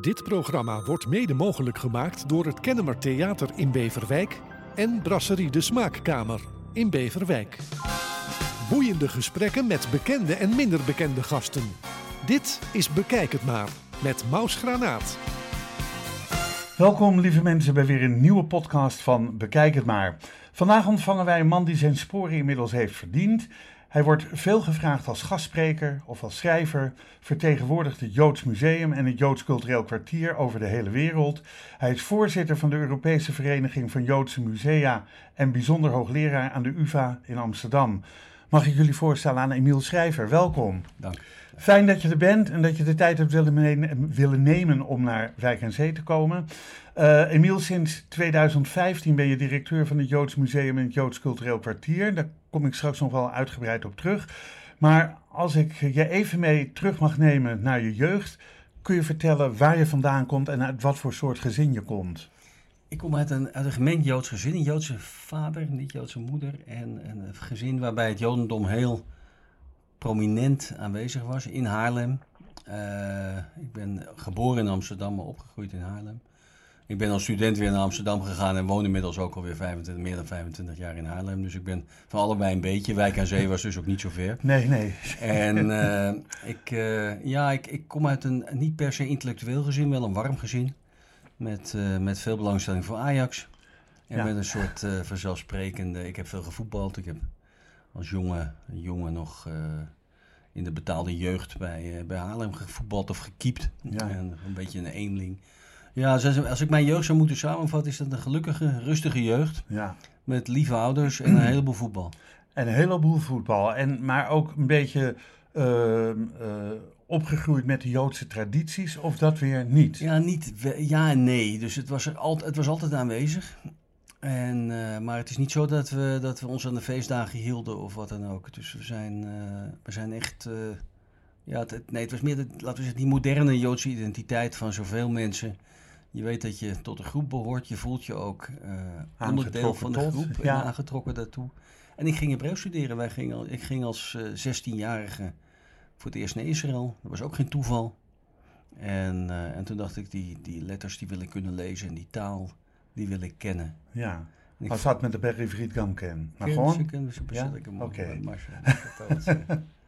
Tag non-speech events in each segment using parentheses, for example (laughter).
Dit programma wordt mede mogelijk gemaakt door het Kennemer Theater in Beverwijk en Brasserie de Smaakkamer in Beverwijk. Boeiende gesprekken met bekende en minder bekende gasten. Dit is Bekijk het maar met Maus Granaat. Welkom lieve mensen bij weer een nieuwe podcast van Bekijk het maar. Vandaag ontvangen wij een man die zijn sporen inmiddels heeft verdiend. Hij wordt veel gevraagd als gastspreker of als schrijver, vertegenwoordigt het Joods Museum en het Joods Cultureel Kwartier over de hele wereld. Hij is voorzitter van de Europese Vereniging van Joodse Musea en bijzonder hoogleraar aan de UvA in Amsterdam. Mag ik jullie voorstellen aan Emiel Schrijver? Welkom. Dank. Fijn dat je er bent en dat je de tijd hebt willen, nemen om naar Wijk en Zee te komen. Uh, Emiel, sinds 2015 ben je directeur van het Joods Museum en het Joods Cultureel Kwartier. Daar kom ik straks nog wel uitgebreid op terug. Maar als ik je even mee terug mag nemen naar je jeugd, kun je vertellen waar je vandaan komt en uit wat voor soort gezin je komt? Ik kom uit een, uit een gemengd Joods gezin, een Joodse vader, niet Joodse moeder. En, en een gezin waarbij het Jodendom heel prominent aanwezig was in Haarlem. Uh, ik ben geboren in Amsterdam, maar opgegroeid in Haarlem. Ik ben als student weer naar Amsterdam gegaan en woon inmiddels ook alweer 25, meer dan 25 jaar in Haarlem. Dus ik ben van allebei een beetje. Wijk aan Zee was dus ook niet zo ver. Nee, nee. En uh, ik, uh, ja, ik, ik kom uit een niet per se intellectueel gezin, wel een warm gezin. Met, uh, met veel belangstelling voor Ajax. En ja. met een soort vanzelfsprekende. Ik heb veel gevoetbald. Ik heb als jonge, jongen nog in de betaalde jeugd bij, bij Haarlem gevoetbald of gekiept. Ja. En een beetje een eenling. Ja, als ik mijn jeugd zou moeten samenvatten, is dat een gelukkige, rustige jeugd. Ja. Met lieve ouders en een heleboel voetbal. En een heleboel voetbal. En, maar ook een beetje uh, uh, opgegroeid met de Joodse tradities, of dat weer niet? Ja, niet, ja en nee. Dus het was, er altijd, het was altijd aanwezig. En, uh, maar het is niet zo dat we, dat we ons aan de feestdagen hielden of wat dan ook. Dus we zijn, we zijn echt. ja, het, nee, het was meer, de, laten we zeggen, die moderne Joodse identiteit van zoveel mensen je weet dat je tot een groep behoort. Je voelt je ook uh, onderdeel van de tot, groep ja. en aangetrokken daartoe. En ik ging Hebreeuws studeren. Wij gingen, ik ging als uh, 16-jarige voor het eerst naar Israël. Dat was ook geen toeval. En, uh, en toen dacht ik, die, die letters die wil ik kunnen lezen en die taal, die wil ik kennen. Ja. Wat zat met de Berry Friedgam ken? Maar gewoon? Ja? Oké. Okay. (laughs)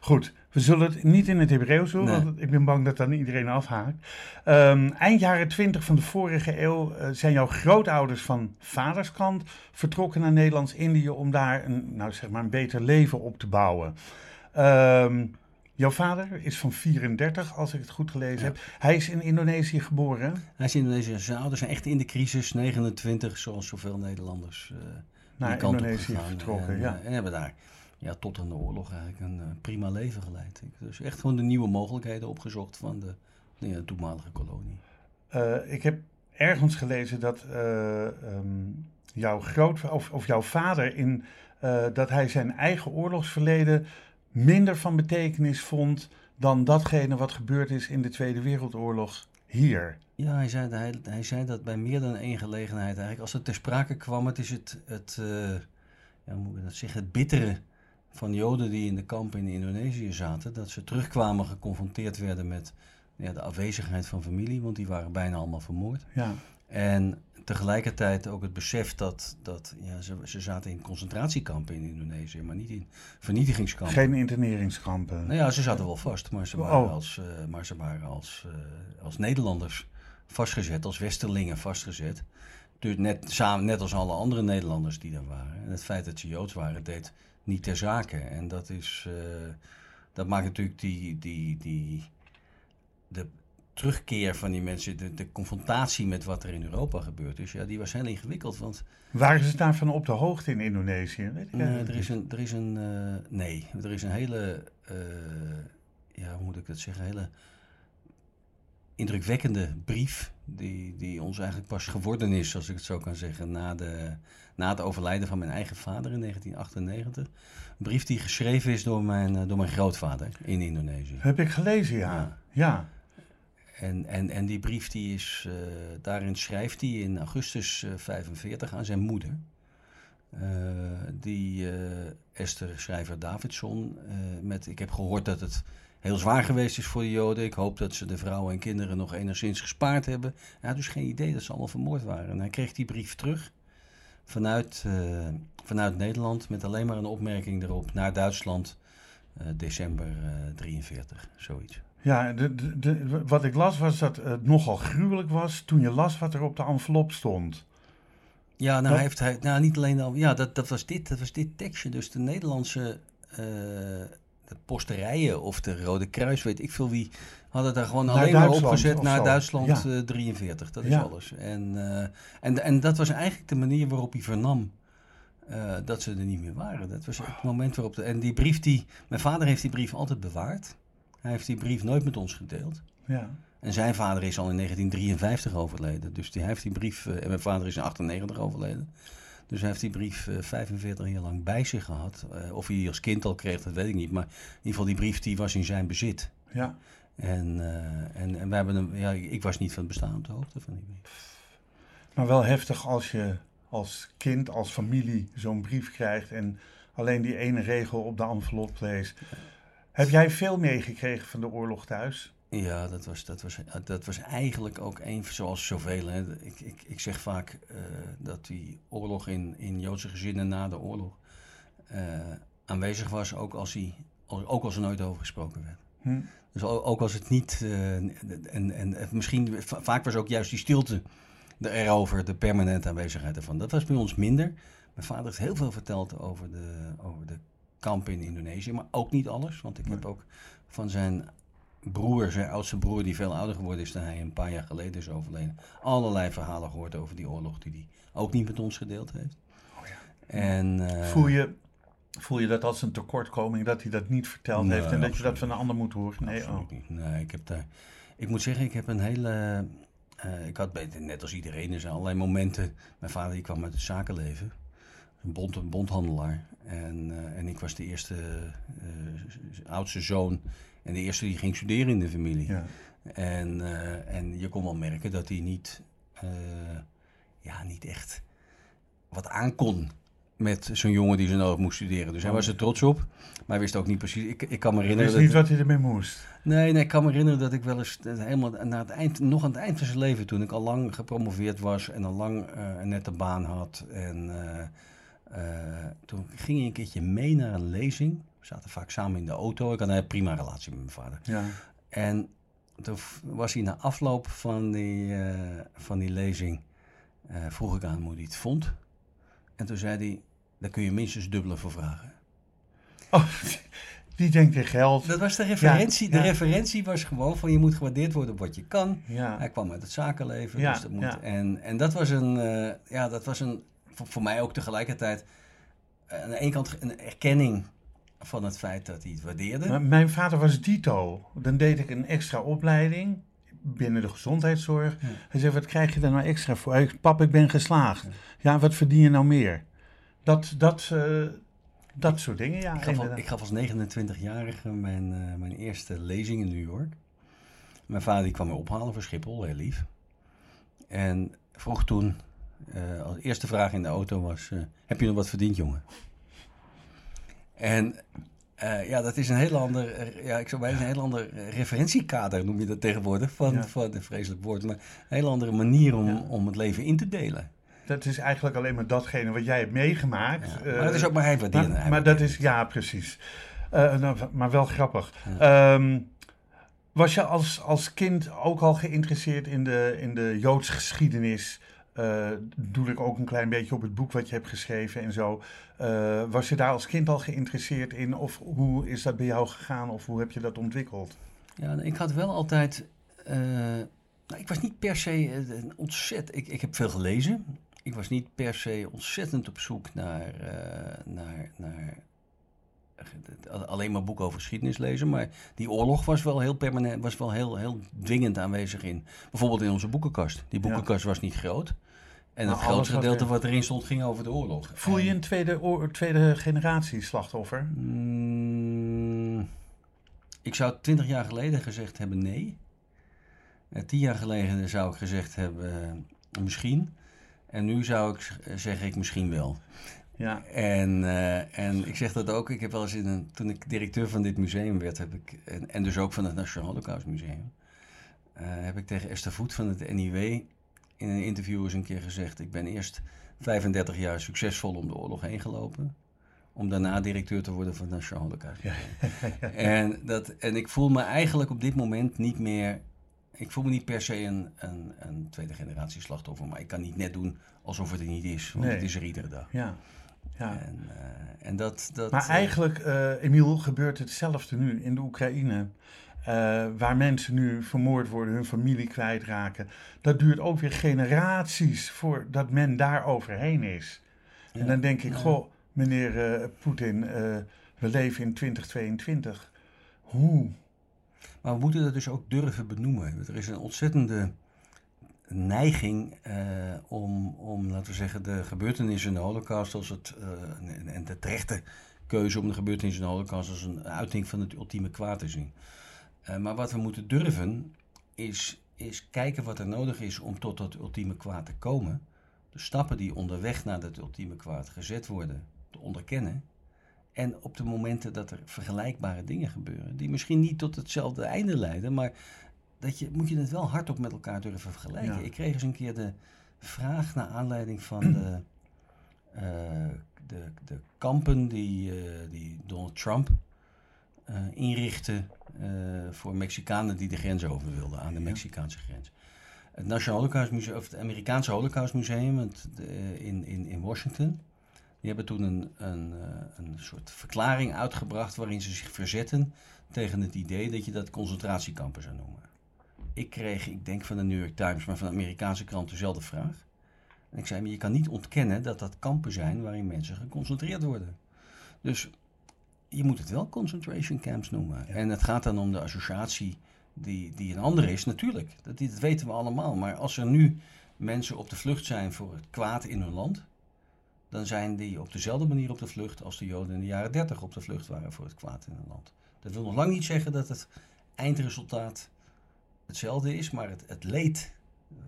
Goed, we zullen het niet in het Hebreeuws doen, nee. want ik ben bang dat dan iedereen afhaakt. Um, eind jaren 20 van de vorige eeuw uh, zijn jouw grootouders van vaderskant vertrokken naar Nederlands-Indië om daar een, nou zeg maar een beter leven op te bouwen. Um, jouw vader is van 34, als ik het goed gelezen ja. heb. Hij is in Indonesië geboren. Hij is in Indonesië. Zijn ouders zijn echt in de crisis, 29, zoals zoveel Nederlanders. Uh, naar Indonesië vertrokken, en, ja. En hebben daar ja, tot aan de oorlog eigenlijk een uh, prima leven geleid. Dus echt gewoon de nieuwe mogelijkheden opgezocht van de, de toenmalige kolonie. Uh, ik heb ergens gelezen dat uh, um, jouw groot of, of jouw vader in dat hij zijn eigen oorlogsverleden minder van betekenis vond dan datgene wat gebeurd is in de Tweede Wereldoorlog hier. Ja, hij zei, hij, hij zei dat bij meer dan één gelegenheid eigenlijk. Als het ter sprake kwam, het is het, het ja, hoe moet ik dat zeggen, het bittere van Joden die in de kampen in Indonesië zaten, dat ze terugkwamen geconfronteerd werden met ja, de afwezigheid van familie, want die waren bijna allemaal vermoord. Ja. En tegelijkertijd ook het besef dat, dat ja, ze, ze zaten in concentratiekampen in Indonesië, maar niet in vernietigingskampen. Geen interneringskampen? Nou ja, ze zaten wel vast, maar ze waren, oh. als, uh, maar ze waren als, uh, als Nederlanders vastgezet, als Westerlingen vastgezet. Dus net, samen, net als alle andere Nederlanders die daar waren. En het feit dat ze Joods waren, deed niet ter zake. En dat is. Uh, dat maakt natuurlijk die. die, die de terugkeer van die mensen, de, de confrontatie met wat er in Europa gebeurt is, ja, die was heel ingewikkeld. Want, Waren ze daarvan op de hoogte in Indonesië? Weet nee, er is een, er is een uh, nee, er is een hele, uh, ja, hoe moet ik dat zeggen, hele indrukwekkende brief, die, die ons eigenlijk pas geworden is, als ik het zo kan zeggen, na, de, na het overlijden van mijn eigen vader in 1998. Een brief die geschreven is door mijn, eh, door mijn grootvader in Indonesië. Heb ik gelezen, ja. ja. ja. En, en, en die brief, die is, uh, daarin schrijft hij in augustus 45 aan zijn moeder. Uh, die Esther Schrijver Davidson met, ik heb gehoord dat het heel zwaar geweest is voor de Joden. Ik hoop dat ze de vrouwen en kinderen nog enigszins gespaard hebben. Hij had dus geen idee dat ze allemaal vermoord waren. En hij kreeg die brief terug vanuit, uh, vanuit Nederland met alleen maar een opmerking erop naar Duitsland, uh, december uh, 43, zoiets. Ja, de, de, de, wat ik las was dat het nogal gruwelijk was toen je las wat er op de envelop stond. Ja, nou, heeft hij, nou niet alleen ja, dat, dat, was dit, dat was dit tekstje. Dus de Nederlandse de posterijen of de Rode Kruis, weet ik veel wie, hadden daar gewoon alleen maar opgezet naar Duitsland ja. 43. Dat is ja. alles. En, uh, en, en dat was eigenlijk de manier waarop hij vernam uh, dat ze er niet meer waren. Dat was het moment waarop... De, en die brief die... Mijn vader heeft die brief altijd bewaard. Hij heeft die brief nooit met ons gedeeld. Ja. En zijn vader is al in 1953 overleden. Dus die, hij heeft die brief... En mijn vader is in 98 overleden. Dus hij heeft die brief uh, 45 jaar lang bij zich gehad. Uh, of hij die als kind al kreeg, dat weet ik niet. Maar in ieder geval, die brief die was in zijn bezit. Ja. En, uh, en, en we hebben hem, ja, ik was niet van het bestaan op de hoogte van die brief. Maar wel heftig als je als kind, als familie zo'n brief krijgt en alleen die ene regel op de envelop leest. Heb jij veel meegekregen van de oorlog thuis? Ja, dat was, dat was, dat was eigenlijk ook een, zoals zoveel. Hè. Ik, ik, ik zeg vaak uh, dat die oorlog in, in Joodse gezinnen na de oorlog uh, aanwezig was, ook als, hij, ook als er nooit over gesproken werd. Hm. Dus ook als het niet. Uh, en, en misschien, vaak was ook juist die stilte erover, de permanente aanwezigheid ervan. Dat was bij ons minder. Mijn vader heeft heel veel verteld over de, over de kampen in Indonesië, maar ook niet alles. Want ik heb ook van zijn broer, zijn oudste broer, die veel ouder geworden is dan hij, een paar jaar geleden is overleden, allerlei verhalen gehoord over die oorlog die hij ook niet met ons gedeeld heeft. Oh ja. En, uh, voel, je, voel je dat als een tekortkoming dat hij dat niet verteld nee, heeft en dat je dat van een ander moet horen? Nee, oh. niet. nee ik heb daar. Ik moet zeggen, ik heb een hele. Uh, ik had net als iedereen, er zijn allerlei momenten. Mijn vader die kwam uit het zakenleven, een, bond, een bondhandelaar. En, uh, en ik was de eerste oudste zoon en de eerste die ging studeren in de familie. Ja. En, uh, en je kon wel merken dat hij niet, ja, niet echt wat aankon met zo'n jongen die zo nodig moest studeren. Dus hij was er trots op, maar hij wist ook niet precies. Ik, ik kan me herinneren. Hij wist niet wat hij ermee moest. Nee, nee, ik kan me herinneren dat ik wel eens helemaal naar het eind, nog aan het eind van zijn leven, toen ik al lang gepromoveerd was en al lang uh, een nette baan had. En toen ging ik een keertje mee naar een lezing. We zaten vaak samen in de auto. Ik had een prima relatie met mijn vader. Ja. En toen was hij na afloop van die, uh, van die lezing, uh, vroeg ik aan hem hoe hij het vond. En toen zei hij, daar kun je minstens dubbele voor vragen. Oh, (laughs) die denkt in geld. Dat was de referentie. Ja, de referentie was gewoon van je moet gewaardeerd worden op wat je kan. Ja. Hij kwam uit het zakenleven. Dus dat moet, en, en dat was een, uh, ja, dat was een, voor, voor mij ook tegelijkertijd, aan de ene kant een erkenning van het feit dat hij het waardeerde. Maar mijn vader was dito. Dan deed ik een extra opleiding binnen de gezondheidszorg. Ja. Hij zei, wat krijg je daar nou extra voor? Ik, Pap, ik ben geslaagd. Ja. ja, wat verdien je nou meer? Dat, dat, uh, dat soort dingen, ja. Ik gaf, al, ik gaf als 29-jarige mijn, uh, mijn eerste lezing in New York. Mijn vader die kwam me ophalen voor Schiphol, heel lief. En vroeg toen, uh, als eerste vraag in de auto was... heb je nog wat verdiend, jongen? En uh, ja, dat is een heel ander, ja, ik zou bijna een heel ander referentiekader, noem je dat tegenwoordig, van, ja. van een vreselijk woord, maar een heel andere manier om, ja. om het leven in te delen. Dat is eigenlijk alleen maar datgene wat jij hebt meegemaakt. Ja, maar dat is ook maar hij waarderen. Maar, maar dat is, ja, precies. Nou, maar wel grappig. Um, was je als, als kind ook al geïnteresseerd in de, in de Joodse geschiedenis? Uh, doe ik ook een klein beetje op het boek wat je hebt geschreven en zo. Uh, was je daar als kind al geïnteresseerd in? Of hoe is dat bij jou gegaan? Of hoe heb je dat ontwikkeld? Ja, ik had wel altijd. Uh, nou, ik was niet per se ontzettend. Ik, ik heb veel gelezen. Ik was niet per se ontzettend op zoek naar. naar, naar alleen maar boeken over geschiedenis lezen. Maar die oorlog was wel heel permanent, was wel heel, heel dwingend aanwezig in. Bijvoorbeeld in onze boekenkast. Die boekenkast ja. was niet groot. En het grootste gedeelte wat erin stond ging over de oorlog. Voel je een tweede, oor, tweede generatie slachtoffer? Mm, ik zou twintig jaar geleden gezegd hebben nee. Uh, tien jaar geleden zou ik gezegd hebben uh, misschien. En nu zou ik zeggen ik misschien wel. Ja. En, eh, en ik zeg dat ook, ik heb wel eens in een, toen ik directeur van dit museum werd, heb ik, en, en dus ook van het Nationaal Holocaust Museum, eh, heb ik tegen Esther Voet van het NIW in een interview eens een keer gezegd, ik ben eerst 35 jaar succesvol om de oorlog heen gelopen, om daarna directeur te worden van het Nationaal Holocaust Museum. En, dat, en ik voel me eigenlijk op dit moment niet meer ik voel me niet per se een, een, een, tweede generatie slachtoffer, maar ik kan niet net doen alsof het er niet is, want Nee. het is er iedere dag. ja. ja. En, eh, en dat, dat, Maar eh, eigenlijk, eh Emiel, gebeurt hetzelfde nu in de Oekraïne. Eh, waar mensen nu vermoord worden, hun familie kwijtraken. Dat duurt ook weer generaties voordat men daar overheen is. ja, En dan denk ik, goh, meneer eh, Poetin, eh, we leven in 2022. Hoe? Maar we moeten dat dus ook durven benoemen. Er is een ontzettende neiging om, om, laten we zeggen, de gebeurtenissen in de Holocaust als het, en- en de terechte keuze om de gebeurtenissen in de Holocaust als een uiting van het ultieme kwaad te zien. Eh, maar wat we moeten durven is, is kijken wat er nodig is om tot dat ultieme kwaad te komen. De stappen die onderweg naar dat ultieme kwaad gezet worden, te onderkennen. En op de momenten dat er vergelijkbare dingen gebeuren, die misschien niet tot hetzelfde einde leiden, maar dat je, moet je het wel hardop met elkaar durven vergelijken. Ja. Ik kreeg eens een keer de vraag naar aanleiding van (clears throat) de, eh, de, de kampen die, eh, die Donald Trump eh, inrichtte eh, voor Mexicanen die de grens over wilden, aan de. Mexicaanse grens. Het National Holocaust Museum, of het Amerikaanse Holocaust Museum het, eh, in, in, in Washington, die hebben toen een, een, eh, een soort verklaring uitgebracht waarin ze zich verzetten tegen het idee dat je dat concentratiekampen zou noemen. Ik kreeg, ik denk van de New York Times, maar van de Amerikaanse krant dezelfde vraag. En ik zei, maar je kan niet ontkennen dat dat kampen zijn waarin mensen geconcentreerd worden. Dus je moet het wel concentration camps noemen. Ja. En het gaat dan om de associatie die, die een andere is, natuurlijk. Dat, dat weten we allemaal. Maar als er nu mensen op de vlucht zijn voor het kwaad in hun land, dan zijn die op dezelfde manier op de vlucht als de Joden in de jaren 30 op de vlucht waren voor het kwaad in hun land. Dat wil nog lang niet zeggen dat het eindresultaat hetzelfde is, maar het, het leed,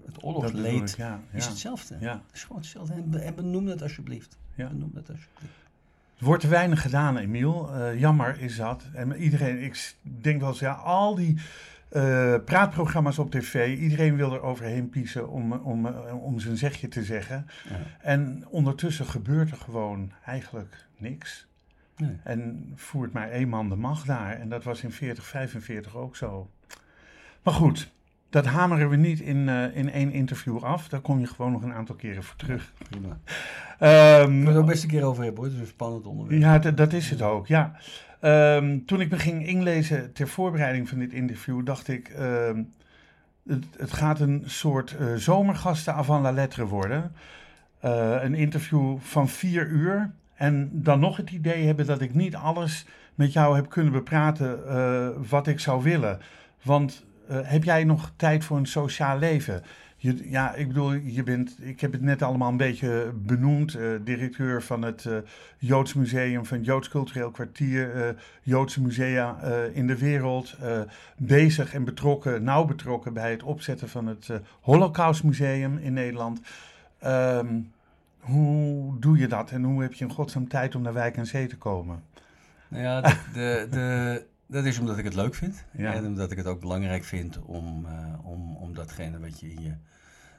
het oorlogsleed, ik, ja, is hetzelfde. ja, Het is gewoon hetzelfde. En benoem dat alsjeblieft. ja. Benoem dat alsjeblieft. Er wordt te weinig gedaan, Emiel. Eh, jammer is dat. En iedereen, ik denk wel eens, ja, al die eh, praatprogramma's op tv, iedereen wil er overheen piezen om, om, eh, om zijn zegje te zeggen. Ja. En ondertussen gebeurt er gewoon eigenlijk niks. Nee. En voert maar één man de macht daar. En dat was in 40, 45 ook zo. Maar goed, dat hameren we niet in, eh, in één interview af. Daar kom je gewoon nog een aantal keren voor terug. Prima. Ehm, Ik wil het ook best een keer over hebben hoor. Het is een spannend onderwerp. ja, dat is het ook, ja. Ehm, toen ik me ging inlezen ter voorbereiding van dit interview, dacht ik... ehm, het, het gaat een soort eh, zomergasten avant la lettre worden. Eh, een interview van vier uur. En dan nog het idee hebben dat ik niet alles met jou heb kunnen bepraten wat ik zou willen. Want heb jij nog tijd voor een sociaal leven? Je, ja, ik bedoel, je bent, ik heb het net allemaal een beetje benoemd. eh, directeur van het eh, Joods Museum, van het Joods Cultureel Kwartier, eh, Joodse musea eh, in de wereld. eh, bezig en betrokken, nauw betrokken bij het opzetten van het eh, Holocaust Museum in Nederland. Ehm, hoe doe je dat en hoe heb je in godsnaam tijd om naar Wijk en Zee te komen? Nou ja, de, de, dat is omdat ik het leuk vind. Ja. En omdat ik het ook belangrijk vind om, eh, om, om datgene wat je in je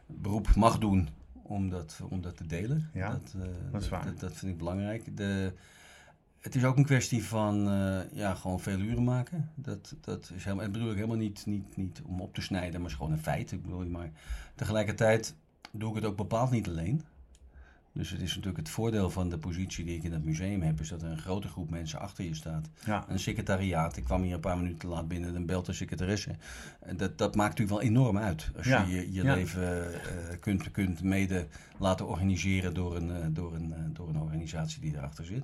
beroep mag doen, om dat, om dat te delen. Ja, dat, eh, dat is waar. Dat, dat vind ik belangrijk. De, het is ook een kwestie van eh, ja, gewoon veel uren maken. Dat, dat is helemaal, en bedoel ik helemaal niet, niet, niet om op te snijden, maar is gewoon een feit. Ik bedoel, maar tegelijkertijd doe ik het ook bepaald niet alleen. Dus het is natuurlijk het voordeel van de positie die ik in het museum heb, is dat er een grote groep mensen achter je staat. Ja, Een secretariaat. Ik kwam hier een paar minuten te laat binnen, dan belt de secretaresse. En dat, dat maakt natuurlijk wel enorm uit. Als Ja, je je, je ja. leven eh, kunt, kunt mede laten organiseren door een, eh, door, een, eh, door een organisatie die erachter zit.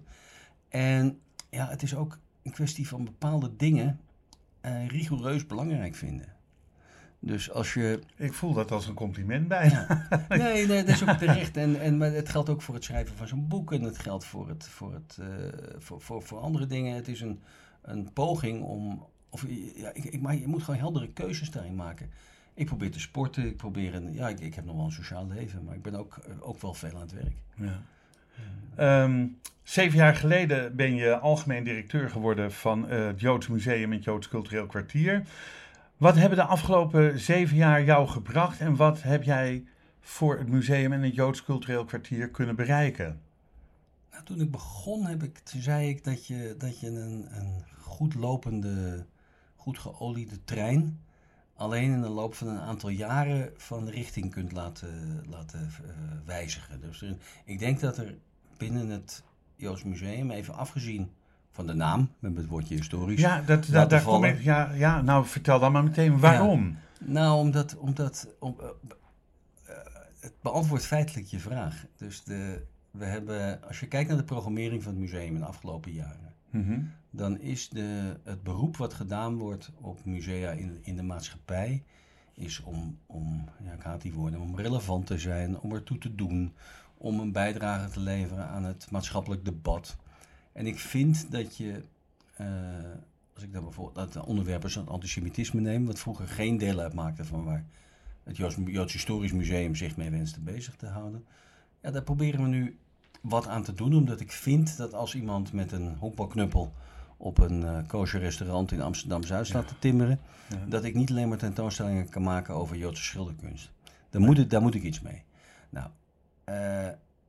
En ja, het is ook een kwestie van bepaalde dingen rigoureus belangrijk vinden. Dus als je ik voel dat als een compliment bijna. (laughs) Nee, nee, dat is ook terecht. En, en, maar het geldt ook voor het schrijven van zo'n boek. En het geldt voor, het, voor, het, eh, voor, voor, voor andere dingen. Het is een, een poging om... Of, ja, ik, ik, maar je moet gewoon heldere keuzes daarin maken. Ik probeer te sporten. Ik probeer een... Ja, ik, ik heb nog wel een sociaal leven. Maar ik ben ook, eh, ook wel veel aan het werk. Ja. Ehm, zeven jaar geleden ben je algemeen directeur geworden van eh, het Joods Museum en het Joods Cultureel Kwartier. Wat hebben de afgelopen zeven jaar jou gebracht en wat heb jij voor het museum en het Joods Cultureel Kwartier kunnen bereiken? Nou, toen ik begon, heb ik, zei ik dat je, dat je een, een goed lopende, goed geoliede trein alleen in de loop van een aantal jaren van de richting kunt laten, laten uh, wijzigen. Dus ik denk dat er binnen het Joods Museum, even afgezien van de naam, hebben het woordje historisch. Ja, dat, dat, daar kom ik, ja, ja, nou vertel dan maar meteen waarom. Ja, nou, omdat, omdat om, uh, uh, het beantwoordt feitelijk je vraag. Dus de, we hebben, als je kijkt naar de programmering van het museum in de afgelopen jaren, mm -hmm. dan is de, het beroep wat gedaan wordt op musea in, in de maatschappij, is om, om ja, ik haat die woorden, om relevant te zijn, om ertoe te doen, om een bijdrage te leveren aan het maatschappelijk debat. En ik vind dat je, uh, als ik dan bijvoorbeeld dat onderwerp als antisemitisme neem, wat vroeger geen deel uitmaakte van waar het Joods, Joods Historisch Museum zich mee wenste bezig te houden. Ja, daar proberen we nu wat aan te doen, omdat ik vind dat als iemand met een honkbalknuppel op een uh, kosher restaurant in Amsterdam-Zuid staat ja. te timmeren, ja. dat ik niet alleen maar tentoonstellingen kan maken over Joodse schilderkunst. Daar, moet, ik, daar moet ik iets mee. Nou, uh,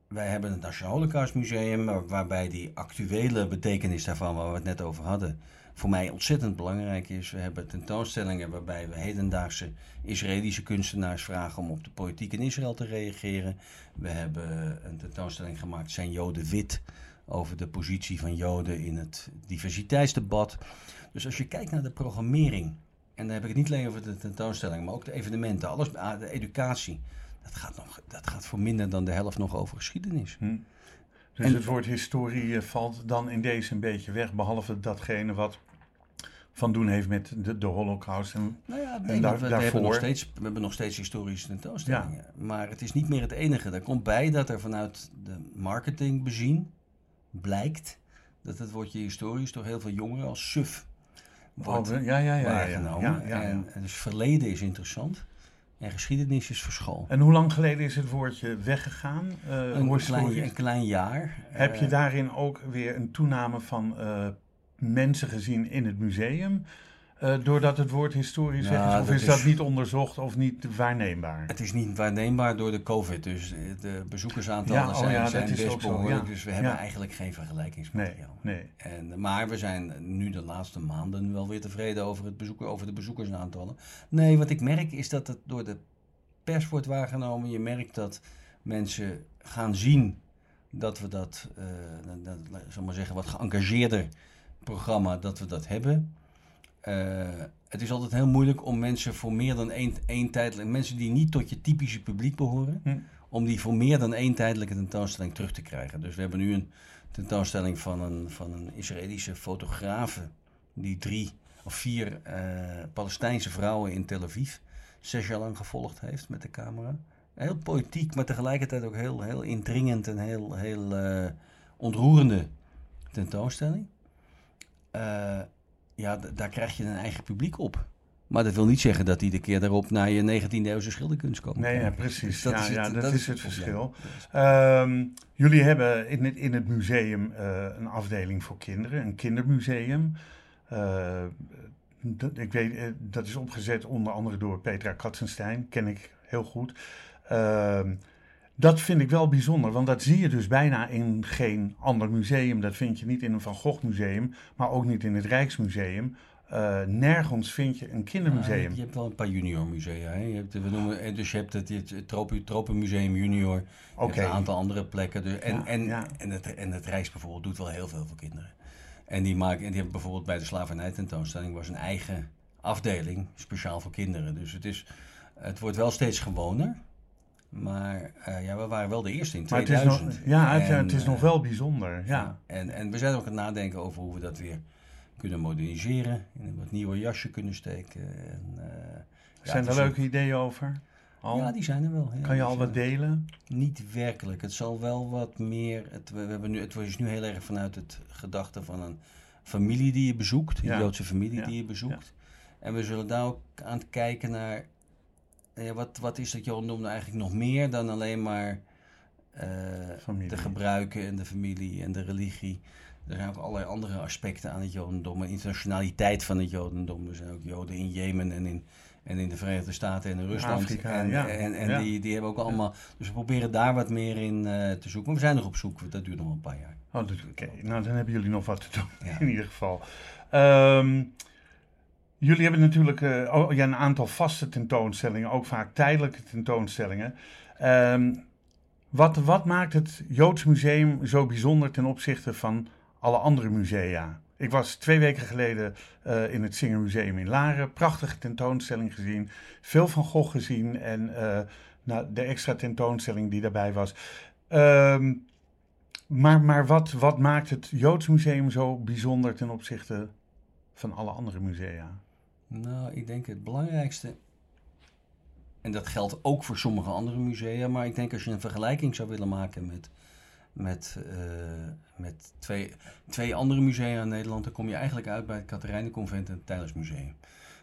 wij hebben het Nationaal Holocaustmuseum, waarbij die actuele betekenis daarvan, waar we het net over hadden, voor mij ontzettend belangrijk is. We hebben tentoonstellingen waarbij we hedendaagse Israëlische kunstenaars vragen om op de politiek in Israël te reageren. We hebben een tentoonstelling gemaakt, Zijn Joden wit? Over de positie van Joden in het diversiteitsdebat. Dus als je kijkt naar de programmering, en dan heb ik het niet alleen over de tentoonstelling, maar ook de evenementen, alles, de educatie. Dat gaat, nog, dat gaat voor minder dan de helft nog over geschiedenis. Hm. Dus en, het woord historie valt dan in deze een beetje weg, behalve datgene wat van doen heeft met de, de holocaust. En, nou ja, en daar, we, we, hebben nog steeds, we hebben nog steeds historische tentoonstellingen. Ja. Maar het is niet meer het enige. Er komt bij dat er vanuit de marketing bezien blijkt dat het woordje historisch door heel veel jongeren als suf wordt oh, ja, ja, ja, waargenomen. En, en dus verleden is interessant. En geschiedenis is verschool. En hoe lang geleden is het woordje weggegaan? Uh, een, klein, een klein jaar. Heb je daarin ook weer een toename van uh, mensen gezien in het museum? Uh, doordat het woord historisch weg is? Of is, is dat niet onderzocht of niet waarneembaar? Het is niet waarneembaar door de COVID. Dus de bezoekersaantallen ja, oh zijn, ja, zijn best behoorlijk. Dus we hebben eigenlijk geen vergelijkingsmateriaal. Nee, nee. En, maar we zijn nu de laatste maanden wel weer tevreden over, het bezoeker, over de bezoekersaantallen. Nee, wat ik merk is dat het door de pers wordt waargenomen. Je merkt dat mensen gaan zien dat we dat, uh, dat, dat zal maar zeggen, wat geëngageerder programma, dat we dat hebben. Uh, het is altijd heel moeilijk om mensen voor meer dan één, één tijdelijk... Mensen die niet tot je typische publiek behoren... Hm. om die voor meer dan één tijdelijke tentoonstelling terug te krijgen. Dus we hebben nu een tentoonstelling van een, van een Israëlische fotografe... die drie of vier uh, Palestijnse vrouwen in Tel Aviv... zes jaar lang gevolgd heeft met de camera. Heel poëtiek, maar tegelijkertijd ook heel, heel indringend en heel, heel uh, ontroerende tentoonstelling. Uh, ja, daar krijg je een eigen publiek op. Maar dat wil niet zeggen dat iedere keer daarop naar je 19e eeuwse schilderkunst komt. Nee, ja, precies. Dus dat ja, is het, ja, dat, dat is het, verschil. Um, jullie hebben in het, in het museum uh, een afdeling voor kinderen, een kindermuseum. Uh, dat, ik weet, uh, dat is opgezet onder andere door Petra Katzenstein, ken ik heel goed. Uh, dat vind ik wel bijzonder, want dat zie je dus bijna in geen ander museum. Dat vind je niet in een Van Gogh museum, maar ook niet in het Rijksmuseum. Uh, nergens vind je een kindermuseum. Je hebt wel een paar junior musea. Hè? Je hebt, we noemen, eh, dus je hebt het, het Tropen, Tropenmuseum Junior. Okay. een aantal andere plekken. Dus, en, ja, en, ja. En, het, en het Rijks bijvoorbeeld doet wel heel veel voor kinderen. En die, maken, en die hebben bijvoorbeeld bij de slavernij tentoonstelling was een eigen afdeling speciaal voor kinderen. Dus het, is, het wordt wel steeds gewoner. Maar uh, ja, we waren wel de eerste in 2000. Het nog, ja, het, en, het is nog wel bijzonder. Ja. En, en we zijn ook aan het nadenken over hoe we dat weer kunnen moderniseren. In een wat nieuwe jasje kunnen steken. En, uh, zijn er leuke ideeën over? Al? Ja, die zijn er wel. Ja, kan je al wat delen? Niet werkelijk. Het zal wel wat meer. Het, we, hebben nu, het is nu heel erg vanuit het gedachte van een familie die je bezoekt. Een ja. Joodse familie die je bezoekt. En we zullen daar ook aan het kijken naar ja, wat, wat is dat, Johan noemde eigenlijk nog meer dan alleen maar de gebruiken en de familie en de religie. Er zijn ook allerlei andere aspecten aan het Jodendom. De internationaliteit van het Jodendom. Er zijn ook Joden in Jemen en in, en in de Verenigde Staten en in Rusland. Afrika, en ja. en, en Ja. die, die hebben ook allemaal. Dus we proberen daar wat meer in eh, te zoeken. Maar we zijn nog op zoek. Dat duurt nog wel een paar jaar. Oh, oké. Nou, dan hebben jullie nog wat te doen, Ja. in ieder geval. Ehm, jullie hebben natuurlijk eh, ja, een aantal vaste tentoonstellingen, ook vaak tijdelijke tentoonstellingen. Ehm, wat, wat maakt het Joods Museum zo bijzonder ten opzichte van alle andere musea? Ik was twee weken geleden eh, in het Singermuseum in Laren. Prachtige tentoonstelling gezien. Veel van Gogh gezien. En eh, nou, de extra tentoonstelling die daarbij was. Ehm, maar maar wat, wat maakt het Joods Museum zo bijzonder ten opzichte van alle andere musea? Nou, ik denk het belangrijkste. En dat geldt ook voor sommige andere musea. Maar ik denk als je een vergelijking zou willen maken met, met, eh, met twee, twee andere musea in Nederland. dan kom je eigenlijk uit bij het Katerijnenconvent en het Tijlersmuseum.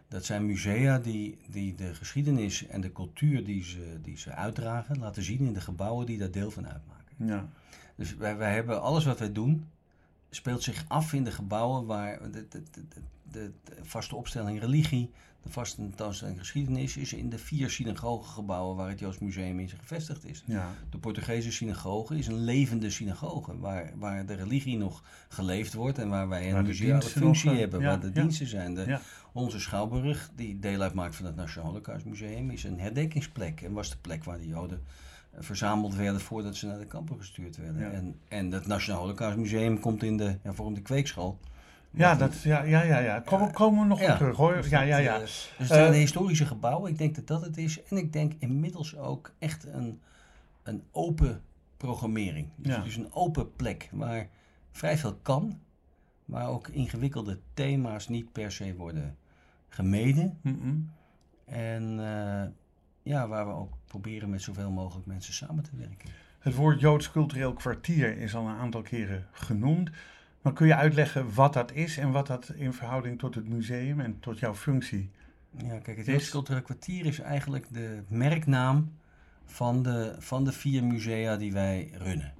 Dat zijn musea die, die de geschiedenis en de cultuur die ze, die ze uitdragen. laten zien in de gebouwen die daar deel van uitmaken. Ja, Dus wij, wij hebben alles wat wij doen, speelt zich af in de gebouwen waar de, de, de, de, de vaste opstelling religie, de vaste tentoonstelling geschiedenis is in de vier synagogegebouwen waar het Joods Museum in gevestigd is. ja, De Portugese synagoge is een levende synagoge waar, waar de religie nog geleefd wordt en waar wij een museale diensten functie nog, hebben, ja, waar de ja. diensten zijn. Onze Schouwburg, die deel uitmaakt van het Nationaal Holocaustmuseum, is een herdenkingsplek. En was de plek waar de Joden verzameld werden voordat ze naar de kampen gestuurd werden. Ja. En, en het Nationaal Holocaustmuseum komt in de, ja, vormt de kweekschool. Ja, dat, ja, ja, ja, ja. Komen, komen we nog Ja. op terug hoor. dus Ja, ja, ja. eh, Dus het zijn Eh, de historische gebouwen. Ik denk dat dat het is. En ik denk inmiddels ook echt een, een open programmering. Dus Ja. het is een open plek waar vrij veel kan. Waar ook ingewikkelde thema's niet per se worden gemeden. En eh, ja, waar we ook proberen met zoveel mogelijk mensen samen te werken. Het woord Joods cultureel kwartier is al een aantal keren genoemd. Maar kun je uitleggen wat dat is en wat dat in verhouding tot het museum en tot jouw functie? Ja, kijk, het Joods Cultureel Kwartier is eigenlijk de merknaam van de, van de vier musea die wij runnen.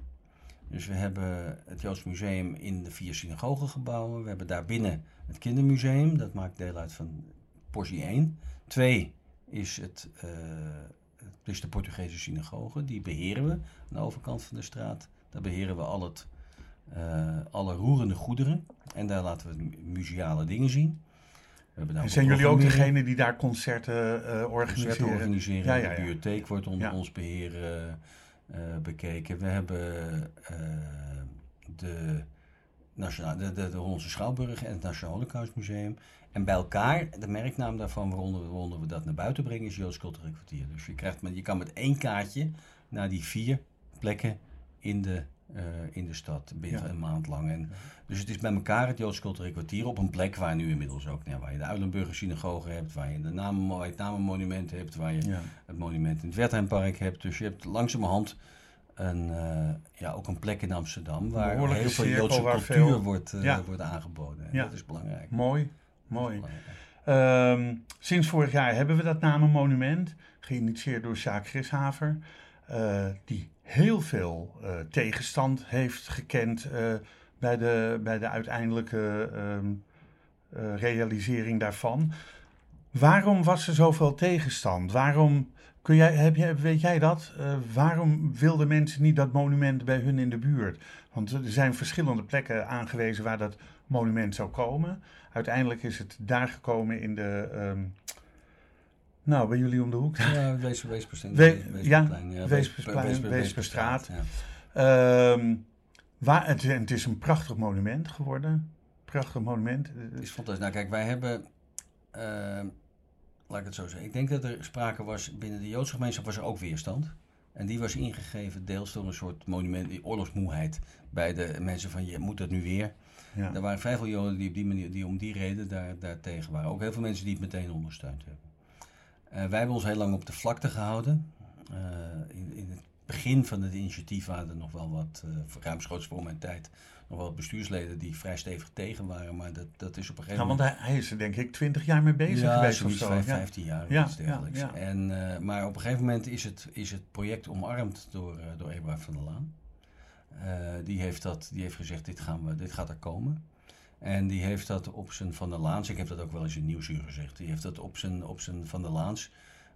Dus we hebben het Joods Museum in de vier synagogegebouwen. We hebben daarbinnen het Kindermuseum, dat maakt deel uit van portie 1. Twee is het, het is de Portugese synagoge, die beheren we aan de overkant van de straat. Daar beheren we al het, eh, alle roerende goederen en daar laten we mu- museale dingen zien. We hebben daar En zijn jullie ook degene die daar concerten eh, Concerten organiseren? organiseren. Ja, ja, ja. De bibliotheek wordt onder ons beheer eh, eh, bekeken. We hebben de, nationale, de, de, de Hollandse Schouwburg en het Nationaal Holocaustmuseum. En bij elkaar, de merknaam daarvan, waaronder, waaronder we dat naar buiten brengen, is Joods Cultureel Kwartier. Dus je, krijgt met, je kan met één kaartje naar die vier plekken in de, eh, in de stad binnen Ja. een maand lang. En, dus het is bij elkaar het Joods Cultureel Kwartier op een plek waar nu inmiddels ook, nou, waar je de Uilenburger Synagoge hebt, waar je de namen, waar je het Namenmonument hebt, waar je Ja. het monument in het Wertheimpark hebt. Dus je hebt langzamerhand een, eh, ja, ook een plek in Amsterdam waar heel veel Joodse cultuur veel- wordt, eh, Ja. wordt aangeboden. En Ja. Dat is belangrijk. Mooi, mooi. Ehm, sinds vorig jaar hebben we dat namenmonument, geïnitieerd door Sjaak Grishaver, eh, die heel veel eh, tegenstand heeft gekend eh, bij, de, bij de uiteindelijke ehm, eh, realisering daarvan. Waarom was er zoveel tegenstand? Waarom, kun jij, heb jij, weet jij dat? Waarom wilden mensen niet dat monument bij hun in de buurt? Want er zijn verschillende plekken aangewezen waar dat monument zou komen. Uiteindelijk is het daar gekomen in de. ehm, nou, bij jullie om de hoek. Ja, We- Weesperstraat. Ja. Ehm, waar, het, het is een prachtig monument geworden. Prachtig monument. Het is fantastisch. Nou, kijk, wij hebben. eh, laat ik het zo zeggen. Ik denk dat er sprake was. Binnen de Joodse gemeenschap was er ook weerstand. En die was ingegeven deels door een soort monument, die oorlogsmoeheid. Bij de mensen van je moet dat nu weer. Ja. Er waren vrij veel Joden die, op die, manier, die om die reden daar, daar tegen waren. Ook heel veel mensen die het meteen ondersteund hebben. Eh, wij hebben ons heel lang op de vlakte gehouden. Eh, in, in het begin van het initiatief waren er nog wel wat, uh, ruimschoots voor mijn tijd, nog wel bestuursleden die vrij stevig tegen waren. Maar dat, dat is op een gegeven moment... Ja, want hij, is er denk ik twintig jaar mee bezig ja, geweest of zo. 15 jaar of ja, iets dergelijks. Ja, En, maar op een gegeven moment is het, is het project omarmd door, door Eberhard van der Laan. Die, heeft dat, die heeft gezegd, dit, gaan we, dit gaat er komen. En die heeft dat op zijn Van der Laans, ik heb dat ook wel eens in Nieuwsuur gezegd, die heeft dat op zijn, op zijn Van der Laans,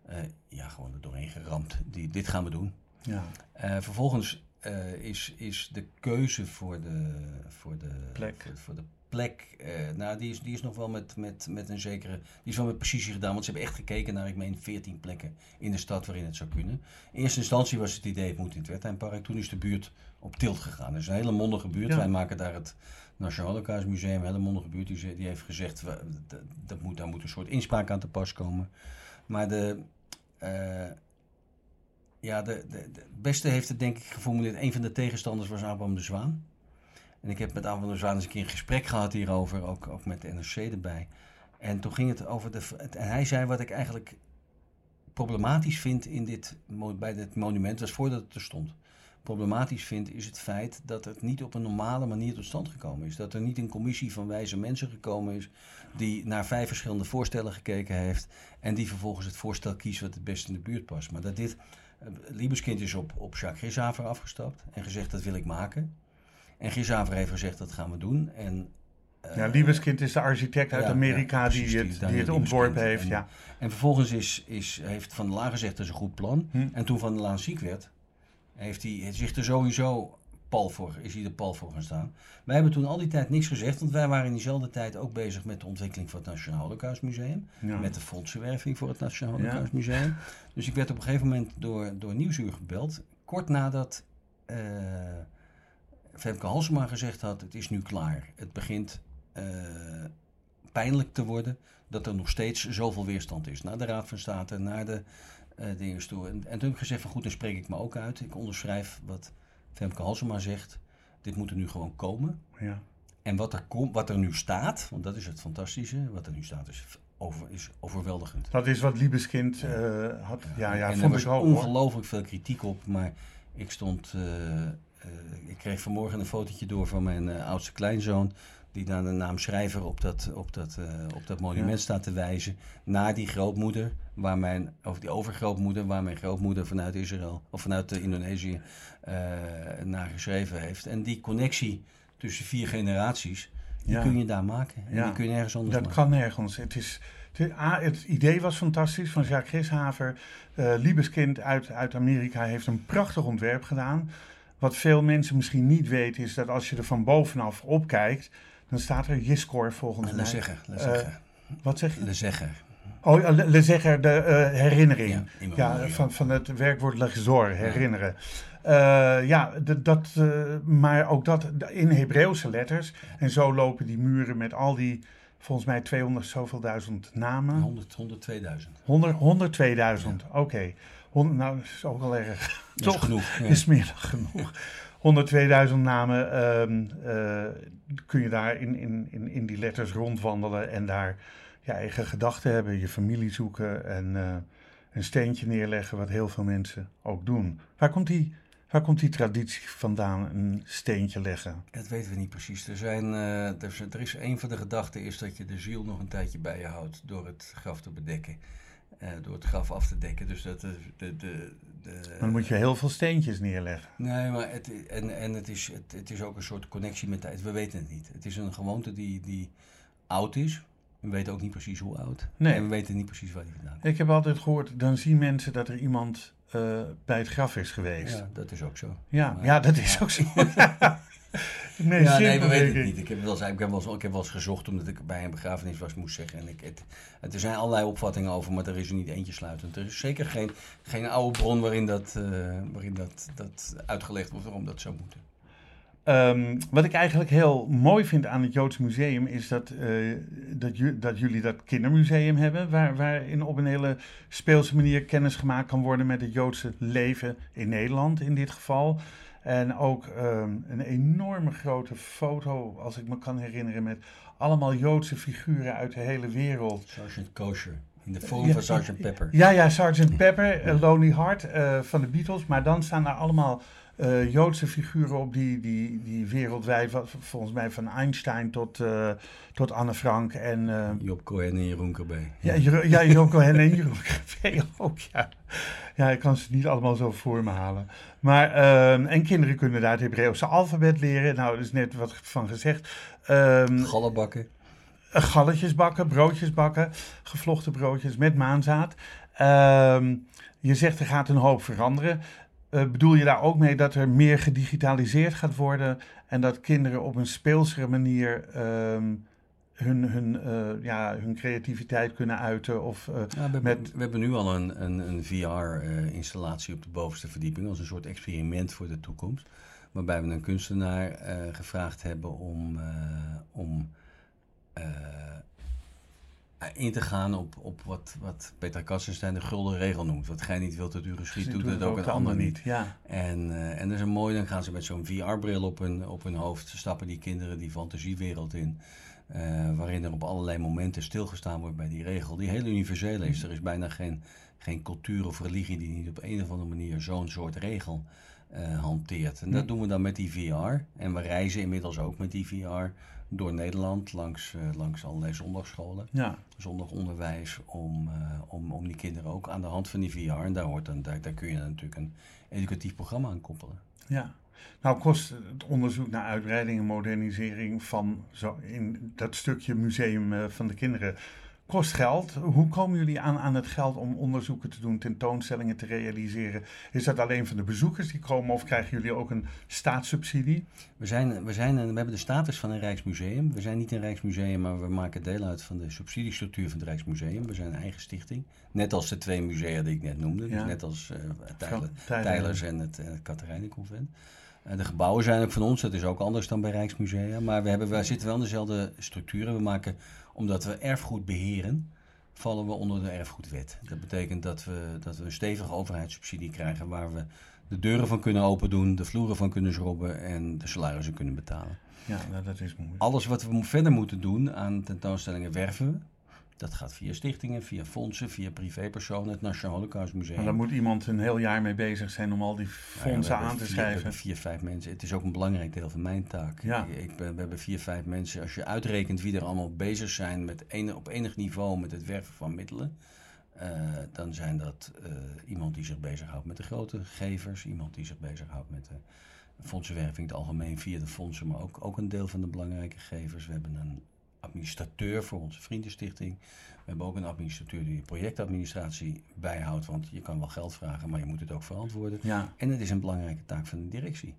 uh, ja, gewoon er doorheen geramd. Die, dit gaan we doen. Ja. Uh, vervolgens uh, is, is de keuze voor de, voor de plek, voor, voor de plek nou, die is, die is nog wel met, met, met een zekere, die is wel met precisie gedaan, want ze hebben echt gekeken naar, ik meen, 14 plekken in de stad waarin het zou kunnen. In eerste instantie was het idee, het moet in het Wertheimpark, toen is de buurt op tilt gegaan. Is een hele mondige buurt, ja. wij maken daar het Nationaal Holocaust Museum, een hele mondige buurt, die, die heeft gezegd, dat, dat moet, daar moet een soort inspraak aan te pas komen. Maar de, uh, ja, de, de, de, beste heeft het denk ik geformuleerd. Een van de tegenstanders was Abraham de Zwaan. En ik heb met Abraham de Zwaan eens een keer een gesprek gehad hierover, ook, met de NRC erbij. En toen ging het over de. En hij zei wat ik eigenlijk problematisch vind in dit, bij dit monument, was voordat het er stond problematisch vind, is het feit dat het niet op een normale manier tot stand gekomen is. Dat er niet een commissie van wijze mensen gekomen is die naar vijf verschillende voorstellen gekeken heeft en die vervolgens het voorstel kiest wat het best in de buurt past. Maar dat dit. Uh, Liebeskind is op, op Jacques Grishaver afgestapt en gezegd dat wil ik maken. En Grishaver heeft gezegd dat gaan we doen. En uh, ja, Liebeskind is de architect uit ja, Amerika ja, precies, die, het, die, het ontworpen heeft. En, ja. en vervolgens is, is, heeft Van der Laan gezegd dat is een goed plan. Hm. En toen Van der Laan ziek werd, heeft hij zich er sowieso pal voor, is hij er pal voor gaan staan. Wij hebben toen al die tijd niks gezegd, want wij waren in diezelfde tijd ook bezig met de ontwikkeling van het Nationaal Holocaustmuseum. Ja. Met de fondsenwerving voor het Nationaal Holocaustmuseum. Ja. Dus ik werd op een gegeven moment door, door Nieuwsuur gebeld, kort nadat uh, Femke Halsema gezegd had, het is nu klaar. Het begint uh, pijnlijk te worden dat er nog steeds zoveel weerstand is. Naar de Raad van State, naar de uh, dingen toe. En, en toen heb ik gezegd van goed, dan spreek ik me ook uit. Ik onderschrijf wat Femke Halsema zegt. Dit moet er nu gewoon komen. Ja. En wat er, kom, wat er nu staat, want dat is het fantastische, wat er nu staat is, over, is overweldigend. Dat is wat Liebeskind uh, had. Ja, ja, en vond er was ongelooflijk veel kritiek op, maar ik stond... Uh, ik kreeg vanmorgen een fotootje door van mijn oudste kleinzoon die naar de naam schrijver op dat, op dat, uh, op dat monument ja. staat te wijzen. Naar die grootmoeder, waar mijn, of die overgrootmoeder, waar mijn grootmoeder vanuit Israël of vanuit Indonesië uh, naar geschreven heeft. En die connectie tussen vier generaties, die Ja. kun je daar maken. En Ja. die kun je nergens anders Dat maken. kan nergens. Het, is, het, A, het idee was fantastisch van Jacques Grishaver. Eh Liebeskind uit, uit Amerika heeft een prachtig ontwerp gedaan. Wat veel mensen misschien niet weten is dat als je er van bovenaf op kijkt, dan staat er Jiskor volgens Le mij. le Eh, zeggen. Wat zeg je? Le zeggen. Oh, ja, Le, Le Zegger, de eh, herinnering. Ja, van, van het werkwoord legzor, herinneren. Eh, ja, dat, eh, maar ook dat in Hebreeuwse letters. En zo lopen die muren met al die, volgens mij 200 zoveel duizend namen. 100, 102.000. 100, 102.000, oké. Hond- Nou, dat is ook wel erg. Dat is Toch? genoeg. ja. is meer dan genoeg. 102.000 namen ehm, eh, kun je daar in, in, in, in die letters rondwandelen en daar je eigen gedachten hebben, je familie zoeken en eh, een steentje neerleggen, wat heel veel mensen ook doen. Waar komt die, waar komt die traditie vandaan, een steentje leggen? Dat weten we niet precies. Er, zijn, eh, er, is, er is een van de gedachten is dat je de ziel nog een tijdje bij je houdt door het graf te bedekken. Eh, door het graf af te dekken. Dus dat de. de, de, de Maar dan moet je heel veel steentjes neerleggen. Nee, maar het, en, en het, is, het, het is ook een soort connectie met tijd. We weten het niet. Het is een gewoonte die, die oud is. We weten ook niet precies hoe oud. Nee. En we weten niet precies waar die vandaan komt. Ik heb altijd gehoord, dan zien mensen dat er iemand eh, bij het graf is geweest. Ja, dat is ook zo. Ja, Maar- ja, dat is ook zo. (laughs) (laughs) (laughs) nee, ja, nee, we weten het ik. niet. Ik heb, wel eens, ik, heb wel eens, ik heb wel eens gezocht omdat ik bij een begrafenis was, moest zeggen. En ik, het, het, er zijn allerlei opvattingen over, maar er is er niet eentje sluitend. Er is zeker geen, geen oude bron waarin, dat, eh, waarin dat, dat uitgelegd wordt waarom dat zou moeten. Ehm, wat ik eigenlijk heel mooi vind aan het Joods Museum is dat, eh, dat jullie dat kindermuseum hebben, waar, waarin op een hele speelse manier kennis gemaakt kan worden met het Joodse leven in Nederland in dit geval. En ook ehm, een enorme grote foto, als ik me kan herinneren, met allemaal Joodse figuren uit de hele wereld. Sergeant Kosher. In de vorm van Sgt. Pepper. Ja, ja, Sgt. Pepper, uh, Lonely Heart van de Beatles. Maar dan staan er allemaal uh, Joodse figuren op die, die, die wereldwijd, volgens mij van Einstein tot, uh, tot Anne Frank en... Uh, Job Cohen en Jeroen Krabbe. Ja, ja, Job Cohen en Jeroen (laughs) Krabbe ook, ja. Ja, ik kan ze niet allemaal zo voor me halen. Maar, ehm, en kinderen kunnen daar het Hebreeuwse alfabet leren. Nou, er is net wat van gezegd. Um, Gallen bakken. Galletjes bakken, broodjes bakken, gevlochten broodjes met maanzaad. Um, je zegt er gaat een hoop veranderen. Uh, bedoel je daar ook mee dat er meer gedigitaliseerd gaat worden en dat kinderen op een speelsere manier um, hun, hun, uh, ja, hun creativiteit kunnen uiten? Of, uh, ja, we, met... we hebben nu al een, een, een VR-installatie op de bovenste verdieping als een soort experiment voor de toekomst. Waarbij we een kunstenaar gevraagd hebben om, om eh, in te gaan op, op wat, wat Peter Kassenstein de gulden regel noemt. Wat gij niet wilt dat u geschiet, doet het ook een ander niet. Ja. En, uh, en dat is een mooi, dan gaan ze met zo'n VR-bril op hun, op hun hoofd, stappen die kinderen die fantasiewereld in. Uh, waarin er op allerlei momenten stilgestaan wordt bij die regel, die heel universeel is. Er is bijna geen, geen cultuur of religie die niet op een of andere manier zo'n soort regel hanteert. En dat doen we dan met die VR. En we reizen inmiddels ook met die VR door Nederland langs, uh, langs allerlei zondagscholen. Ja. Zondagonderwijs om, uh, om, om die kinderen ook aan de hand van die VR. En daar, hoort dan, daar, daar kun je natuurlijk een educatief programma aan koppelen. Ja. Nou kost het onderzoek naar uitbreiding en modernisering van zo in dat stukje museum van de kinderen kost geld. Hoe komen jullie aan, aan het geld om onderzoeken te doen, tentoonstellingen te realiseren? Is dat alleen van de bezoekers die komen of krijgen jullie ook een staatssubsidie? We, zijn, we, zijn, we hebben de status van een Rijksmuseum. We zijn niet een Rijksmuseum, maar we maken deel uit van de subsidiestructuur van het Rijksmuseum. We zijn een eigen stichting. Net als de twee musea die ik net noemde. Dus net als uh, Tijlers en het, het Katerijnenconvent. Uh, de gebouwen zijn ook van ons, dat is ook anders dan bij Rijksmusea. Maar we, hebben, we zitten wel in dezelfde structuren. We maken omdat we erfgoed beheren, vallen we onder de erfgoedwet. Dat betekent dat we, dat we een stevige overheidssubsidie krijgen waar we de deuren van kunnen open doen, de vloeren van kunnen schrobben en de salarissen kunnen betalen. Ja, nou, dat is moeilijk. Alles wat we verder moeten doen aan tentoonstellingen werven we. Dat gaat via stichtingen, via fondsen, via privépersonen, het Nationaal Holocaustmuseum. Maar daar moet iemand een heel jaar mee bezig zijn om al die fondsen aan te schrijven. We hebben vier, vijf mensen. Het is ook een belangrijk deel van mijn taak. Ja. Ik, we hebben vier, vijf mensen. Als je uitrekent wie er allemaal bezig zijn met een, op enig niveau met het werven van middelen. Uh, dan zijn dat uh, iemand die zich bezighoudt met de grote gevers, iemand die zich bezighoudt met de fondsenwerving in het algemeen via de fondsen, maar ook, ook een deel van de belangrijke gevers. We hebben een administrateur voor onze vriendenstichting. We hebben ook een administrateur die de projectadministratie bijhoudt, want je kan wel geld vragen, maar je moet het ook verantwoorden. Ja. En het is een belangrijke taak van de directie.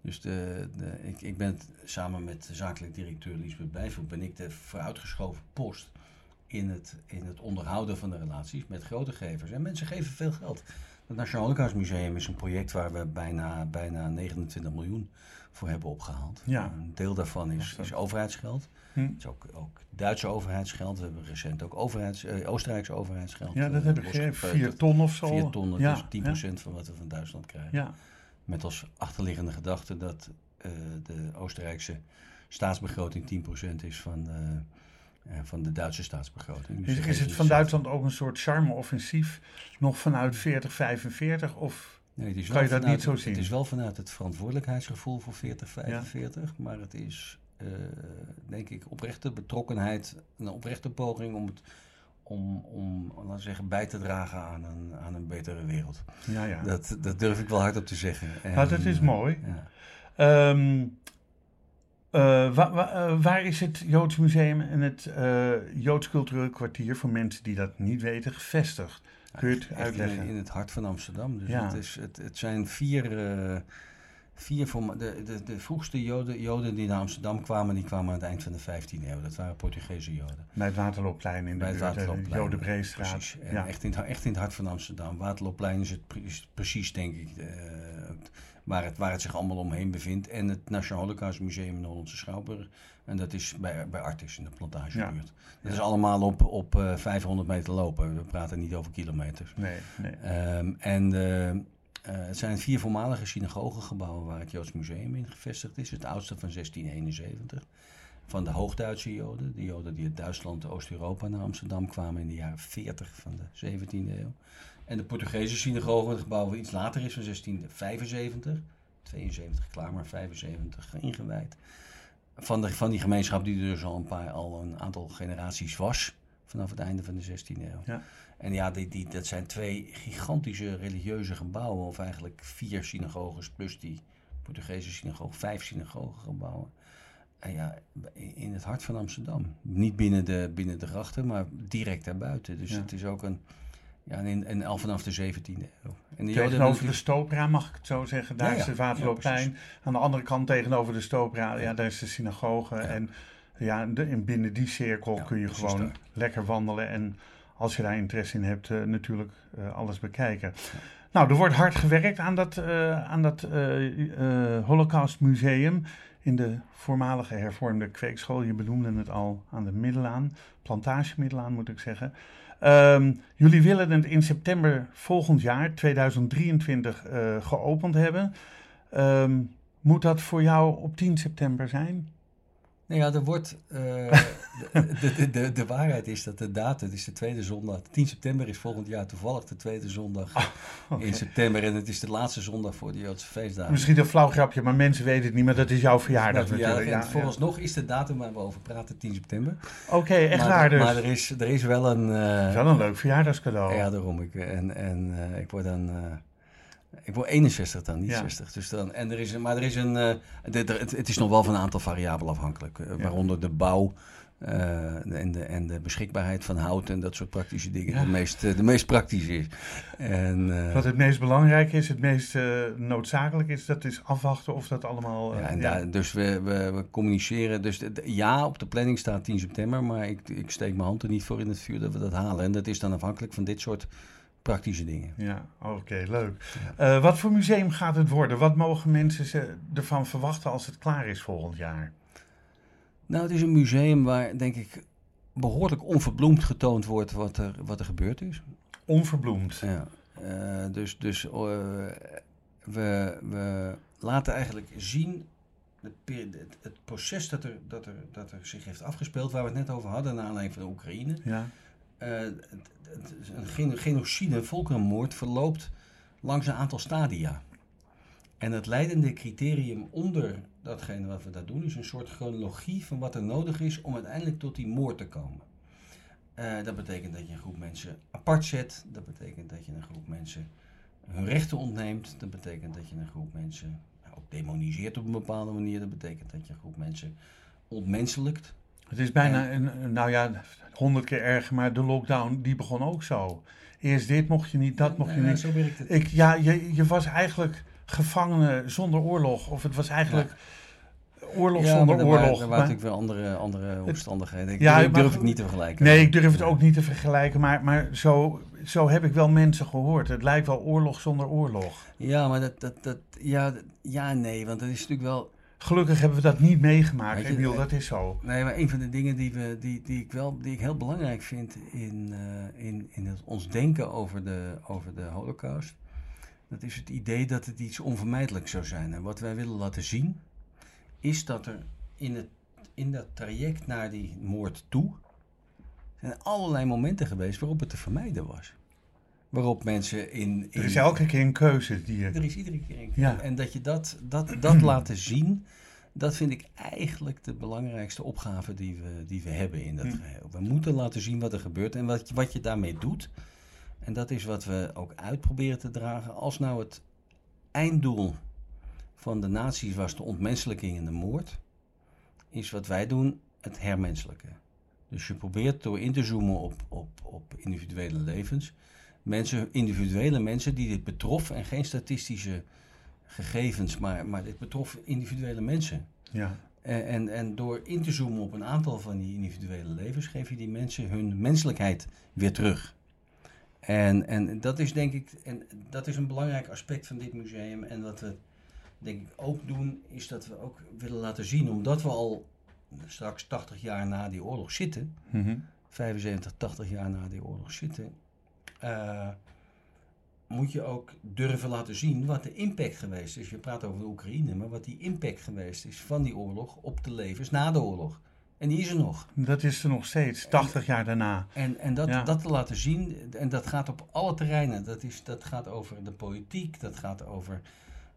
Dus de, de, ik, ik ben zakelijk met zakelijk directeur Liesbeth Bijvoet, ben ik de vooruitgeschoven post in het, in het onderhouden van de relaties met grote gevers. En mensen geven veel geld. Het Nationaal Holocaustmuseum is een project waar we bijna, bijna 29 miljoen voor hebben opgehaald. Ja. Een deel daarvan is, is overheidsgeld. Hm. Het is ook, ook Duitse overheidsgeld. We hebben recent ook overheids, uh, Oostenrijkse overheidsgeld. Ja, dat uh, heb ik gegeven. Vier ton of zo. Vier ton, dat ja. is 10% ja. van wat we van Duitsland krijgen. Ja. Met als achterliggende gedachte dat uh, de Oostenrijkse staatsbegroting 10% is van, van de Duitse staatsbegroting. Dus is, is het van Duitsland ook een soort charme-offensief nog vanuit 40, 45 of... Nee, het is kan je dat vanuit, niet zo zien? Het is wel vanuit het verantwoordelijkheidsgevoel voor 40, 45, ja. maar het is uh, denk ik, oprechte betrokkenheid, een oprechte poging om het om, om laten we zeggen, bij te dragen aan een, aan een betere wereld. Ja, ja. Dat, dat durf ik wel hardop te zeggen. En, nou, dat is mooi. Ja. Um, uh, wa, wa, uh, waar is het Joods Museum en het Joods Cultureel Kwartier, voor mensen die dat niet weten, gevestigd? Kun je het uitleggen? In, in, het hart van Amsterdam. Dus ja. het, is, het, het zijn vier vier voor de, de, de vroegste Joden, Joden die naar Amsterdam kwamen, die kwamen aan het eind van de 15e eeuw. Dat waren Portugese Joden. Bij het Waterloopplein in de, Bij de Jodenbreestraat. Precies. Ja. Echt, in, echt in het hart van Amsterdam. Waterloopplein is het precies, denk ik, uh, waar, het, waar het zich allemaal omheen bevindt. En het Nationaal Holocaust Museum in de Hollandse Schouwburg. En dat is bij, bij Artis in de plantagebuurt. Ja. Dat is allemaal op, op uh, 500 meter lopen. We praten niet over kilometers. Nee, nee. Um, en uh, het zijn vier voormalige synagogengebouwen waar het Joods Museum in gevestigd is. Het oudste van 1671. van de Hoogduitse Joden. De Joden die uit Duitsland, Oost-Europa naar Amsterdam kwamen in de jaren 40 van de 17e eeuw. En de Portugese synagoge, het gebouw wat iets later is, van 1675. 72 klaar, maar 75 ingewijd. Van, de, van die gemeenschap die er dus al een, paar, al een aantal generaties was. Vanaf het einde van de 16e eeuw. Ja. En ja, die, die, dat zijn twee gigantische religieuze gebouwen. Of eigenlijk vier synagoges plus die Portugese synagoge. Vijf synagogegebouwen. En ja, in het hart van Amsterdam. Niet binnen de, binnen de grachten, maar direct daarbuiten. Dus Ja. het is ook een... Ja, en, en al vanaf de 17e eeuw. En hebben Tegenover de Stopra, mag ik het zo zeggen. Daar Ja, is de Waterloopplein. Ja, Aan de andere kant tegenover de Stopra, ja, daar is de synagoge. En ja, de, en binnen die cirkel kun je gewoon daar. lekker wandelen. En als je daar interesse in hebt, eh, natuurlijk eh, alles bekijken. Nou, er wordt hard gewerkt aan dat, eh, aan dat Holocaust Museum in de voormalige hervormde kweekschool. Je benoemde het al aan de Middelaan, Plantage Middelaan moet ik zeggen. Ehm, jullie willen het in september volgend jaar, 2023, eh, geopend hebben. Ehm, moet dat voor jou op 10 september zijn? Nou ja, er wordt. eh, de, de, de, de waarheid is dat de datum, het is de tweede zondag. 10 september is volgend jaar toevallig de tweede zondag Oké. in september. En het is de laatste zondag voor de Joodse feestdagen. Misschien een flauw grapje, maar mensen weten het niet, maar dat is jouw verjaardag natuurlijk. en Ja, ja. vooralsnog is de datum waar we over praten 10 september. Oké, echt maar, waar dus. Maar er is, er is wel een. eh, Wel een leuk verjaardagscadeau. Ja, daarom. Ik, en en eh, ik word dan. Ik word 61 dan, niet Ja. 60. Dus dan, en er is, een- maar er is een. de- het, het is nog wel van een aantal variabelen afhankelijk. eh, Ja. Waaronder de bouw. eh, en, de, en de beschikbaarheid van hout en dat soort praktische dingen. Ja. De, meest, de meest praktisch is. En, Wat het meest belangrijk is, het meest noodzakelijk is, dat is afwachten of dat allemaal... ja, en daar, dus we, we, we communiceren. Dus de- ja, op de planning staat 10 september. Maar ik, ik steek mijn hand er niet voor in het vuur dat we dat halen. En dat is dan afhankelijk van dit soort praktische dingen. Ja, oké, leuk. Eh, wat voor museum gaat het worden? Wat mogen mensen ze ervan verwachten als het klaar is volgend jaar? Nou, het is een museum waar, denk ik, behoorlijk onverbloemd getoond wordt wat er, wat er gebeurd is. Onverbloemd. Ja. eh, dus dus eh, we, we laten eigenlijk zien het, het proces dat er, dat, er, dat er zich heeft afgespeeld, waar we het net over hadden, naar aanleiding van de Oekraïne. Ja, het, een geno- genocide, een volkerenmoord, verloopt langs een aantal stadia. En het leidende criterium onder datgene wat we daar doen, is een soort chronologie van wat er nodig is om uiteindelijk tot die moord te komen. Eh, dat betekent dat je een groep mensen apart zet. Dat betekent dat je een groep mensen hun rechten ontneemt. Dat betekent dat je een groep mensen nou, ook demoniseert op een bepaalde manier. Dat betekent dat je een groep mensen ontmenselijkt. het is bijna, een- nou ja, honderd keer erger, maar de lockdown, die begon ook zo. Eerst dit mocht je niet, dat mocht je nee, niet. Zo werkt het. Ik, ja, je, je was eigenlijk gevangene zonder oorlog. Of het was eigenlijk oorlog Ja, zonder maar er waren- oorlog. Er waren natuurlijk wel andere, andere omstandigheden. Ik Ja, durf, maar- durf het niet te vergelijken. Nee, ik durf het ook niet te vergelijken, maar, maar zo, zo heb ik wel mensen gehoord. Het lijkt wel oorlog zonder oorlog. Ja, maar dat, dat, dat ja, ja, nee, want dat is natuurlijk wel... Gelukkig hebben we dat niet meegemaakt, je, Emiel, eh, dat is zo. Nee, maar een van de dingen die, we, die, die, ik, wel, die ik heel belangrijk vind in, eh, in, in het, ons denken over de, over de holocaust... dat is het idee dat het iets onvermijdelijks zou zijn. En wat wij willen laten zien, is dat er in, het, in dat traject naar die moord toe... zijn allerlei momenten geweest waarop het te vermijden was. Waarop mensen in... in Er is elke keer een keuze die je... Er is iedere keer een Ja. En, dat je dat, dat, dat (clears throat) laten zien, dat vind ik eigenlijk de belangrijkste opgave die we, die we hebben in dat Hm. geheel. We moeten laten zien wat er gebeurt en wat, je- wat je daarmee doet. En dat is wat we ook uit proberen te dragen. Als nou het einddoel van de nazi's was de ontmenselijking en de moord, is wat wij doen het hermenselijken. Dus je probeert door in te zoomen op, op, op individuele levens, mensen, individuele mensen die dit betrof en geen statistische gegevens, maar, maar dit betrof individuele mensen. Ja. En, en, en door in te zoomen op een aantal van die individuele levens, geef je die mensen hun menselijkheid weer terug. En, en dat is denk ik, en dat is een belangrijk aspect van dit museum. En wat we denk ik ook doen, is dat we ook willen laten zien, omdat we al straks 80 jaar na die oorlog zitten, Mhm. 75, 80 jaar na die oorlog zitten, eh, moet je ook durven laten zien wat de impact geweest is. Je praat over de Oekraïne, maar wat die impact geweest is van die oorlog op de levens na de oorlog. En die is er nog. Dat is er nog steeds, 80 jaar daarna. En, en dat, Ja. dat te laten zien, en dat gaat op alle terreinen. Dat, is, dat gaat over de politiek, dat gaat over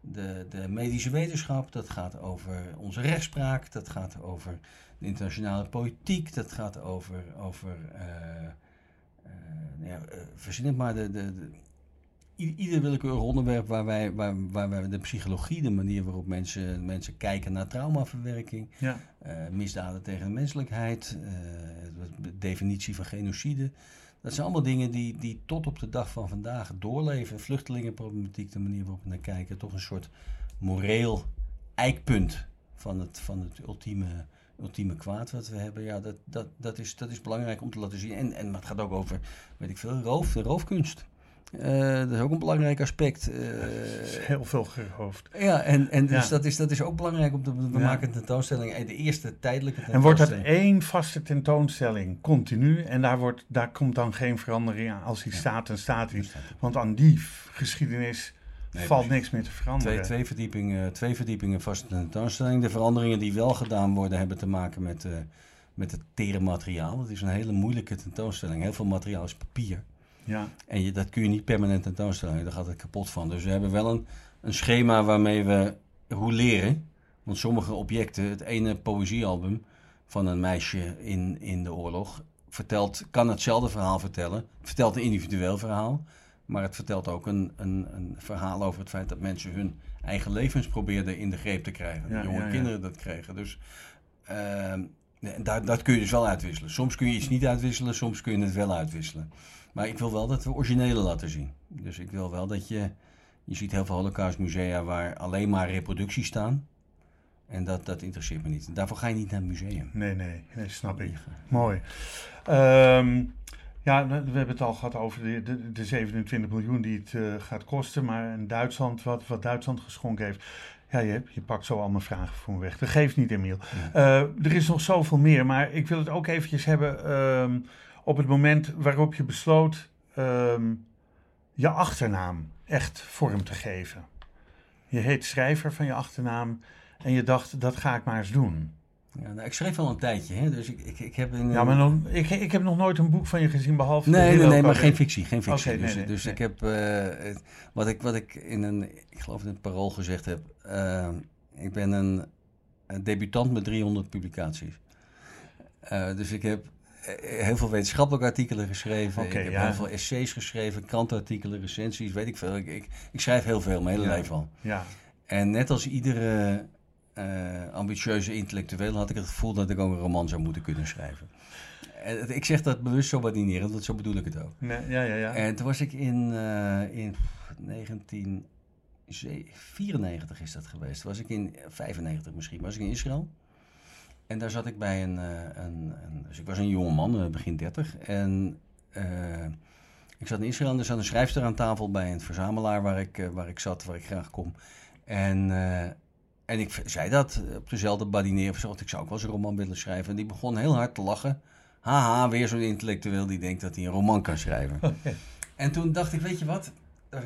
de, de medische wetenschap, dat gaat over onze rechtspraak, dat gaat over de internationale politiek, dat gaat over, over eh, nou ja, eh, verzin het maar, de, de, de, ieder willekeurig onderwerp waar wij, waar, waar wij de psychologie, de manier waarop mensen, mensen kijken naar traumaverwerking, Ja, eh, misdaden tegen de menselijkheid, eh, de definitie van genocide. Dat zijn allemaal dingen die, die tot op de dag van vandaag doorleven. Vluchtelingenproblematiek, de manier waarop we naar kijken, toch een soort moreel eikpunt van het, van het ultieme, ultieme kwaad wat we hebben. Ja, dat, dat, dat, is, dat is belangrijk om te laten zien. En, en maar het gaat ook over, weet ik veel, roof, de roofkunst. Eh, dat is ook een belangrijk aspect. (laughs) Is heel veel gehoofd. ja, en, en dus Ja. dat, is, dat is ook belangrijk om te we Ja. maken een tentoonstelling. eh, De eerste tijdelijke En wordt dat tentoonstelling. één vaste tentoonstelling, continu, en daar, wordt, daar komt dan geen verandering aan. Als die staat, dan staat die. Want aan die geschiedenis Nee, valt niks meer te veranderen. Twee, twee, verdiepingen, twee verdiepingen vaste tentoonstelling. De veranderingen die wel gedaan worden hebben te maken met, eh, met het tere materiaal. Het is een hele moeilijke tentoonstelling. Heel veel materiaal is papier. Ja, En je, dat kun je niet permanent tentoonstellen. Daar gaat het kapot van. Dus we hebben wel een, een schema waarmee we roleren. Want sommige objecten, het ene poëziealbum van een meisje in, in de oorlog, vertelt, kan hetzelfde verhaal vertellen. Vertelt een individueel verhaal. Maar het vertelt ook een, een, een verhaal over het feit dat mensen hun eigen levens probeerden in de greep te krijgen. Ja, Jonge ja, ja. kinderen dat kregen. Dus ehm, daar, dat kun je dus wel uitwisselen. Soms kun je iets niet uitwisselen, soms kun je het wel uitwisselen. Maar ik wil wel dat we originele laten zien. Dus ik wil wel dat je... Je ziet heel veel holocaustmusea waar alleen maar reproducties staan. En dat, dat interesseert me niet. Daarvoor ga je niet naar het museum. nee, nee, nee, snap ik. Mooi. Ehm, ja, we hebben het al gehad over de, de, de 27 miljoen die het eh, gaat kosten. Maar in Duitsland, wat, wat Duitsland geschonken heeft. Ja, je, je pakt zo allemaal vragen voor me weg. Dat geeft niet, Emiel. Eh, er is nog zoveel meer, maar ik wil het ook eventjes hebben ehm, op het moment waarop je besloot ehm, je achternaam echt vorm te geven. Je heet schrijver van je achternaam en je dacht, dat ga ik maar eens doen. Ja, nou, ik schreef al een tijdje, hè? dus ik, ik, ik heb een... Ja, maar dan, ik, ik heb nog nooit een boek van je gezien, behalve... Nee, nee, nee, maar geen fictie. Geen fictie. Dus nee, dus nee. ik heb, eh, wat, ik, wat ik in een, ik geloof in het parool gezegd heb, eh, ik ben een, een debutant met 300 publicaties. Eh, dus ik heb eh, heel veel wetenschappelijke artikelen geschreven. Ik heb ja. heel veel essays geschreven, krantenartikelen, recensies, weet ik veel. Ik, ik, ik schrijf heel veel, mijn hele Ja. leven al. Ja, En net als iedere eh, ambitieuze intellectueel had ik het gevoel dat ik ook een roman zou moeten kunnen schrijven. En het- ik zeg dat bewust zo badinerend, want zo bedoel ik het ook. nee, ja, ja. ja. En toen was ik in, eh, in 1994 is dat geweest. Was ik in 95 misschien, was ik in Israël. En daar zat ik bij een, eh, een, een dus ik was een jonge man, eh, begin 30. En eh, ik zat in Israël en er zat een schrijfster aan tafel bij een verzamelaar waar ik, eh, waar ik zat, waar ik graag kom. En, eh, en ik zei dat op dezelfde badineer. Want ik zou ook wel eens een roman willen schrijven. En die begon heel hard te lachen. Haha, weer zo'n intellectueel die denkt dat hij een roman kan schrijven. (laughs) En toen dacht ik, weet je wat?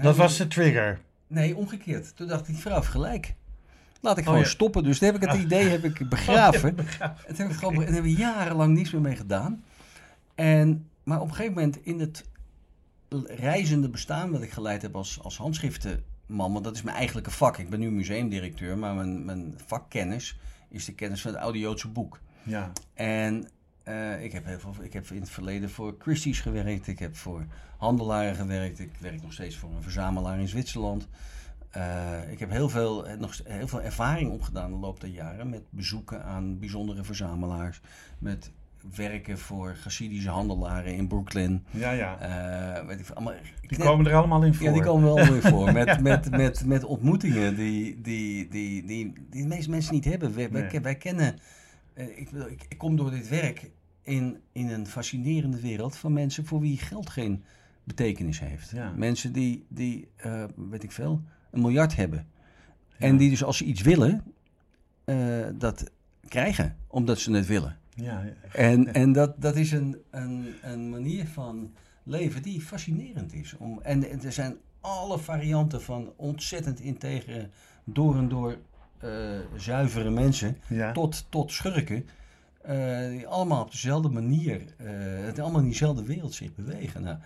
Dat was de trigger. Nee, omgekeerd. Toen dacht ik, vrouw heeft gelijk. Laat ik Oh, gewoon ja. stoppen. Dus toen heb ik het idee heb ik (laughs) (laughs) begraven. En toen heb ik gewoon, en daar hebben we jarenlang niets meer mee gedaan. En, maar op een gegeven moment in het reizende bestaan wat ik geleid heb als, als handschriftenman, want dat is mijn eigenlijke vak. Ik ben nu museumdirecteur, maar mijn, mijn vakkennis is de kennis van het oude Joodse boek. Ja, En eh, ik, heb heel veel, ik heb in het verleden voor Christie's gewerkt. Ik heb voor handelaren gewerkt. Ik werk nog steeds voor een verzamelaar in Zwitserland. Eh, ik heb heel veel, eh, nog, heel veel ervaring opgedaan de loop der jaren. Met bezoeken aan bijzondere verzamelaars. Met werken voor Hasidische handelaren in Brooklyn. ja, ja. Eh, weet ik, allemaal, Die komen er allemaal in voor. ja, die komen wel weer voor. (laughs) Met, met, met, met ontmoetingen die, die, die, die, die de meeste mensen niet hebben. Wij, wij, Nee. wij kennen... eh, ik, bedoel, ik, ik kom door dit werk in, in een fascinerende wereld van mensen voor wie geld geen betekenis heeft. Ja. Mensen die, die eh, weet ik veel, een miljard hebben. En die dus als ze iets willen, dat krijgen, omdat ze het willen. Ja, ja. En, en dat, dat is een, een, een manier van leven die fascinerend is. Om, en er zijn alle varianten van ontzettend integere, door en door eh, zuivere mensen ja. tot, tot schurken. eh, die allemaal op dezelfde manier, eh, het allemaal in diezelfde wereld zich bewegen. Nou,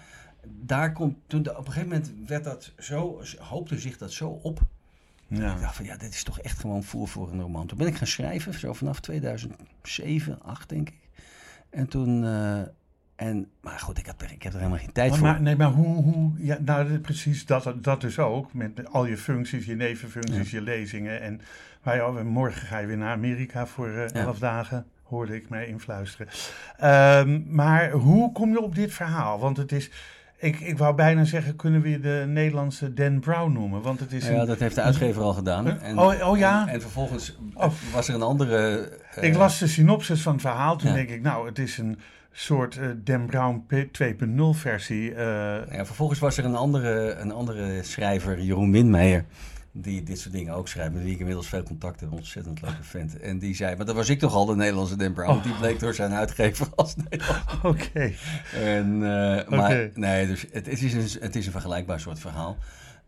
daar komt, toen de- op een gegeven moment werd dat zo, hoopte zich dat zo op. Ik Ja. dacht van ja, dit is toch echt gewoon voer voor een roman. Toen ben ik gaan schrijven, zo vanaf 2007, 8 denk ik. En toen, eh, en, maar goed, ik heb, er, ik heb er helemaal geen tijd Maar, voor. maar- nee, maar hoe, hoe ja, nou precies dat, dat dus ook, met al je functies, je nevenfuncties, je lezingen. En al- morgen ga je weer naar Amerika voor Ja. elf dagen, hoorde ik mij influisteren. Ehm, maar hoe kom je op dit verhaal? Want het is, ik, ik wou bijna zeggen, kunnen we de Nederlandse Dan Brown noemen? Want het is Nou ja, een, dat heeft de uitgever al gedaan. En, Oh, oh ja? En, en vervolgens Oh. was er een andere... eh, ik las de synopsis van het verhaal, toen Ja. denk ik, nou, het is een soort eh, Dan Brown P- 2.0 versie. eh, Ja, vervolgens was er een andere, een andere schrijver, Jeroen Winmeijer, die dit soort dingen ook schrijft, met wie ik inmiddels veel contact heb, ontzettend leuke vent. En die zei, maar dat was ik toch al, de Nederlandse Dan Brown, Oh. die bleek door zijn uitgever als Nederlands. (laughs) Oké. En, eh, maar nee, dus het, het, is een, het is een vergelijkbaar soort verhaal.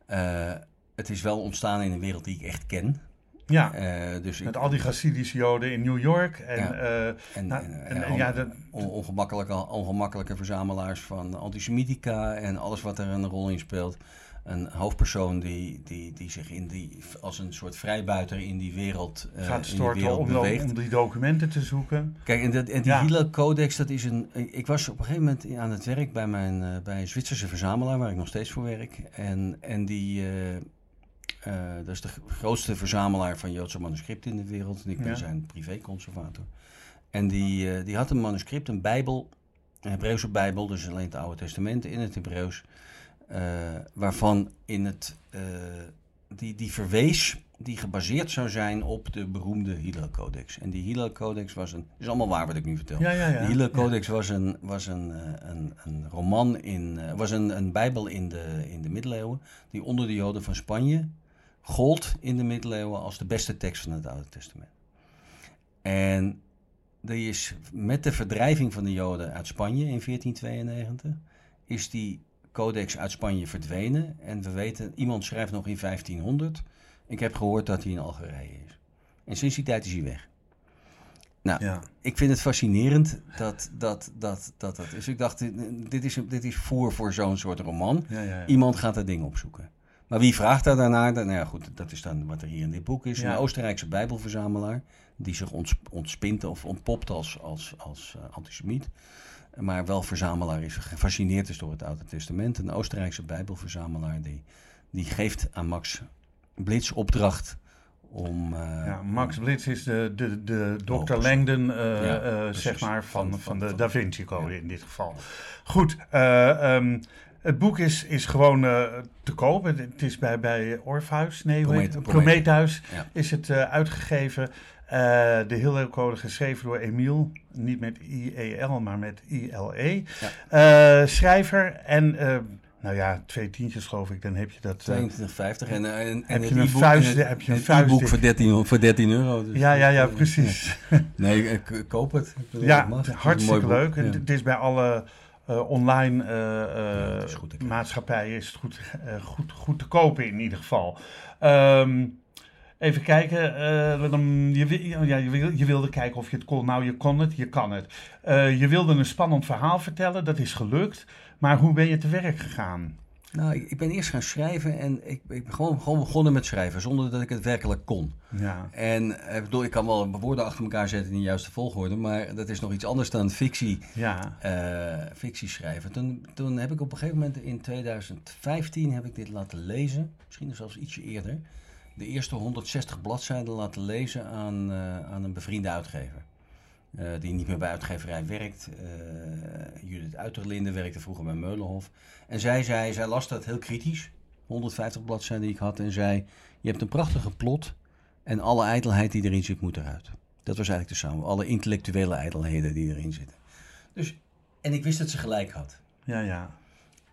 Eh, het is wel ontstaan in een wereld die ik echt ken. Ja, Eh, dus ik, met al die Hasidische Joden in New York. En, Ja. en, nou, en, en- en ja, on- dat- on- ongemakkelijke, ongemakkelijke verzamelaars van antisemitica en alles wat er een rol in speelt. Een hoofdpersoon die, die, die zich in die, als een soort vrijbuiter in die wereld, eh, gaat storten wereld om, beweegt. om die documenten te zoeken. Kijk, en, dat, en die Ja. Hillel Codex, dat is een. Ik was op een gegeven moment aan het werk bij, mijn, eh, bij een Zwitserse verzamelaar, waar ik nog steeds voor werk. En, en die. eh, dat is de grootste verzamelaar van Joodse manuscripten in de wereld. En ik ben Ja. zijn privéconservator. En die, die had een manuscript, een Bijbel, een Hebreeuwse Bijbel, dus alleen het Oude Testament in het Hebreeuws. Eh, waarvan in het. eh, die, die verwees, die gebaseerd zou zijn op de beroemde Hillel Codex. En die Hillel Codex was een. is allemaal waar wat ik nu vertel. Ja, ja, ja. De Hillel Codex was een, was een, eh, een, een roman in. was een, een Bijbel in de, in de middeleeuwen. die onder de Joden van Spanje gold in de middeleeuwen als de beste tekst van het Oude Testament. En die is met de verdrijving van de Joden uit Spanje in 1492. is die codex uit Spanje verdwenen. En we weten, iemand schrijft nog in 1500. Ik heb gehoord dat hij in Algerije is. En sinds die tijd is hij weg. Nou, Ja. ik vind het fascinerend dat dat, dat, dat, dat is. Ik dacht, dit, is, dit is voer voor zo'n soort roman. Ja, ja, ja. Iemand gaat dat ding opzoeken. Maar wie vraagt daar daarnaar? Nou ja, goed, dat is dan wat er hier in dit boek is. Een Oostenrijkse bijbelverzamelaar die zich onts- ontspint of ontpopt als, als, als eh, antisemiet. Maar wel verzamelaar is, gefascineerd is door het Oude Testament. Een Oostenrijkse bijbelverzamelaar die, die geeft aan Max Blitz opdracht om... eh, Ja, Max Blitz is de, de, de Dr. Langdon, eh, Ja, eh, zeg maar, van, Van- van, de Da Vinci Code Ja. in dit geval. Goed, eh, ehm, het boek is, is gewoon te koop. Het, is bij, bij Orpheus, nee, Prometheus Ja. is het uitgegeven. Eh, de Hillel Code geschreven door Emiel, niet met I-E-L, maar met I-L-E. Eh, schrijver en, eh, nou ja, twee tientjes geloof ik, dan heb je dat... eh, 22,50 en, en, Heb je een vuist- heb je een vuist- voor 13, voor 13 euro. dus ja, ja, ja, precies. Nee, ik ik koop het. Ik Ja, het. Het hartstikke leuk. En Ja. Het is bij alle online Ja, het is goed maatschappijen is het goed, goed, goed te kopen in ieder geval. Ehm, even kijken. eh, je, ja, je, wil- je wilde kijken of je het kon. Nou, je kon het, je kan het. Eh, je wilde een spannend verhaal vertellen, dat is gelukt. Maar hoe ben je te werk gegaan? Nou, ik, ben eerst gaan schrijven en ik, ik ben gewoon, gewoon begonnen met schrijven, zonder dat ik het werkelijk kon. Ja, En eh, ik bedoel, ik kan wel woorden achter elkaar zetten in de juiste volgorde, maar dat is nog iets anders dan fictie, ja, fictie schrijven. Toen, toen heb ik op een gegeven moment in 2015 heb ik dit laten lezen, misschien zelfs ietsje eerder, de eerste 160 bladzijden laten lezen aan, eh, aan een bevriende uitgever. eh, die niet meer bij uitgeverij werkt. Eh, Judith Uiterlinde werkte vroeger bij Meulenhof. En zij zei, zij las dat heel kritisch, 150 bladzijden die ik had, en zei: Je hebt een prachtige plot en alle ijdelheid die erin zit, moet eruit. Dat was eigenlijk de samen, alle intellectuele ijdelheden die erin zitten. Dus, en ik wist dat ze gelijk had. ja, ja.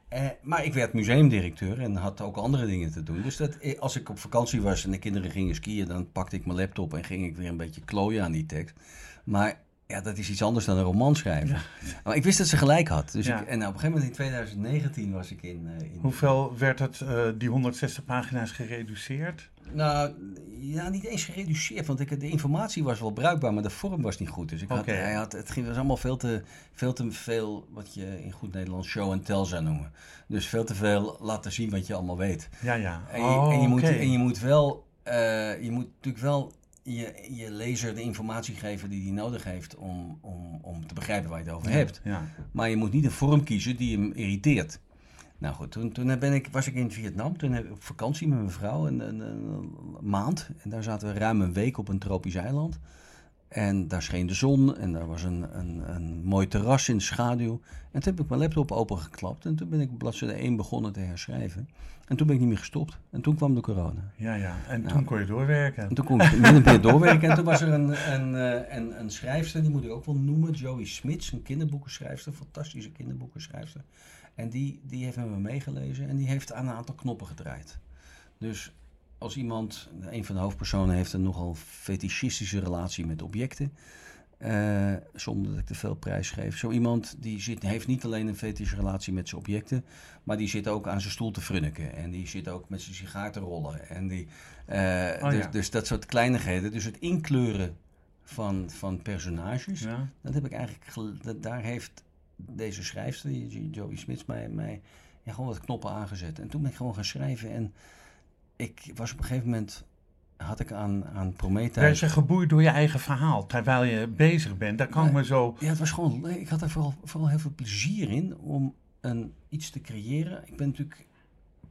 Eh, maar ik werd museumdirecteur en had ook andere dingen te doen. Dus dat, eh, als ik op vakantie was en de kinderen gingen skiën, dan pakte ik mijn laptop en ging ik weer een beetje klooien aan die tekst. Maar ja, dat is iets anders dan een roman schrijven. Maar ik wist dat ze gelijk had. Dus Ja. ik, en op een gegeven moment in 2019 was ik in. eh, in Hoeveel werd het, die 160 pagina's gereduceerd? Nou, ja, niet eens gereduceerd, want ik, de informatie was wel bruikbaar, maar de vorm was niet goed. Dus ik had, hij had, het ging, was allemaal veel te, veel te veel, wat je in goed Nederlands show and tell zou noemen. Dus veel te veel laten zien wat je allemaal weet. Ja, ja. En je, Oh, en je, moet, oké. en je moet wel, eh, je moet natuurlijk wel je, je lezer de informatie geven die hij nodig heeft om, om, om te begrijpen waar je het over hebt. Ja. Maar je moet niet een vorm kiezen die hem irriteert. Nou goed, toen, toen ben ik, was ik in Vietnam. Toen heb ik op vakantie met mijn vrouw, een, een, een maand. En daar zaten we ruim een week op een tropisch eiland. En daar scheen de zon en daar was een, een, een mooi terras in de schaduw. En toen heb ik mijn laptop opengeklapt en toen ben ik op bladzijde 1 begonnen te herschrijven. En toen ben ik niet meer gestopt. En toen kwam de corona. ja, ja. En Nou. toen kon je doorwerken. En toen kon ik min en meer (laughs) doorwerken. En toen was er een, een, eh, een, een schrijfster, die moet ik ook wel noemen, Joey Smits, een kinderboekenschrijfster, fantastische kinderboekenschrijfster. En die, die heeft met me meegelezen en die heeft aan een aantal knoppen gedraaid. Dus als iemand, een van de hoofdpersonen heeft een nogal fetischistische relatie met objecten, eh, zonder dat ik te veel prijs geef. Zo iemand die zit, heeft niet alleen een fetische relatie met zijn objecten, maar die zit ook aan zijn stoel te frunniken. En die zit ook met zijn sigaar te rollen. En die, eh, Oh, dus, ja. dus dat soort kleinigheden. Dus het inkleuren van, van personages, Ja. dat heb ik eigenlijk, dat, daar heeft deze schrijfster, Joey Smits, mij, mij ja, gewoon wat knoppen aangezet. En toen ben ik gewoon gaan schrijven. En ik was op een gegeven moment, had ik aan, aan Prometheus... je geboeid door je eigen verhaal terwijl je bezig bent? Daar kan ik me zo. Ja, het was gewoon. Ik had er vooral, vooral heel veel plezier in om een, iets te creëren. Ik ben natuurlijk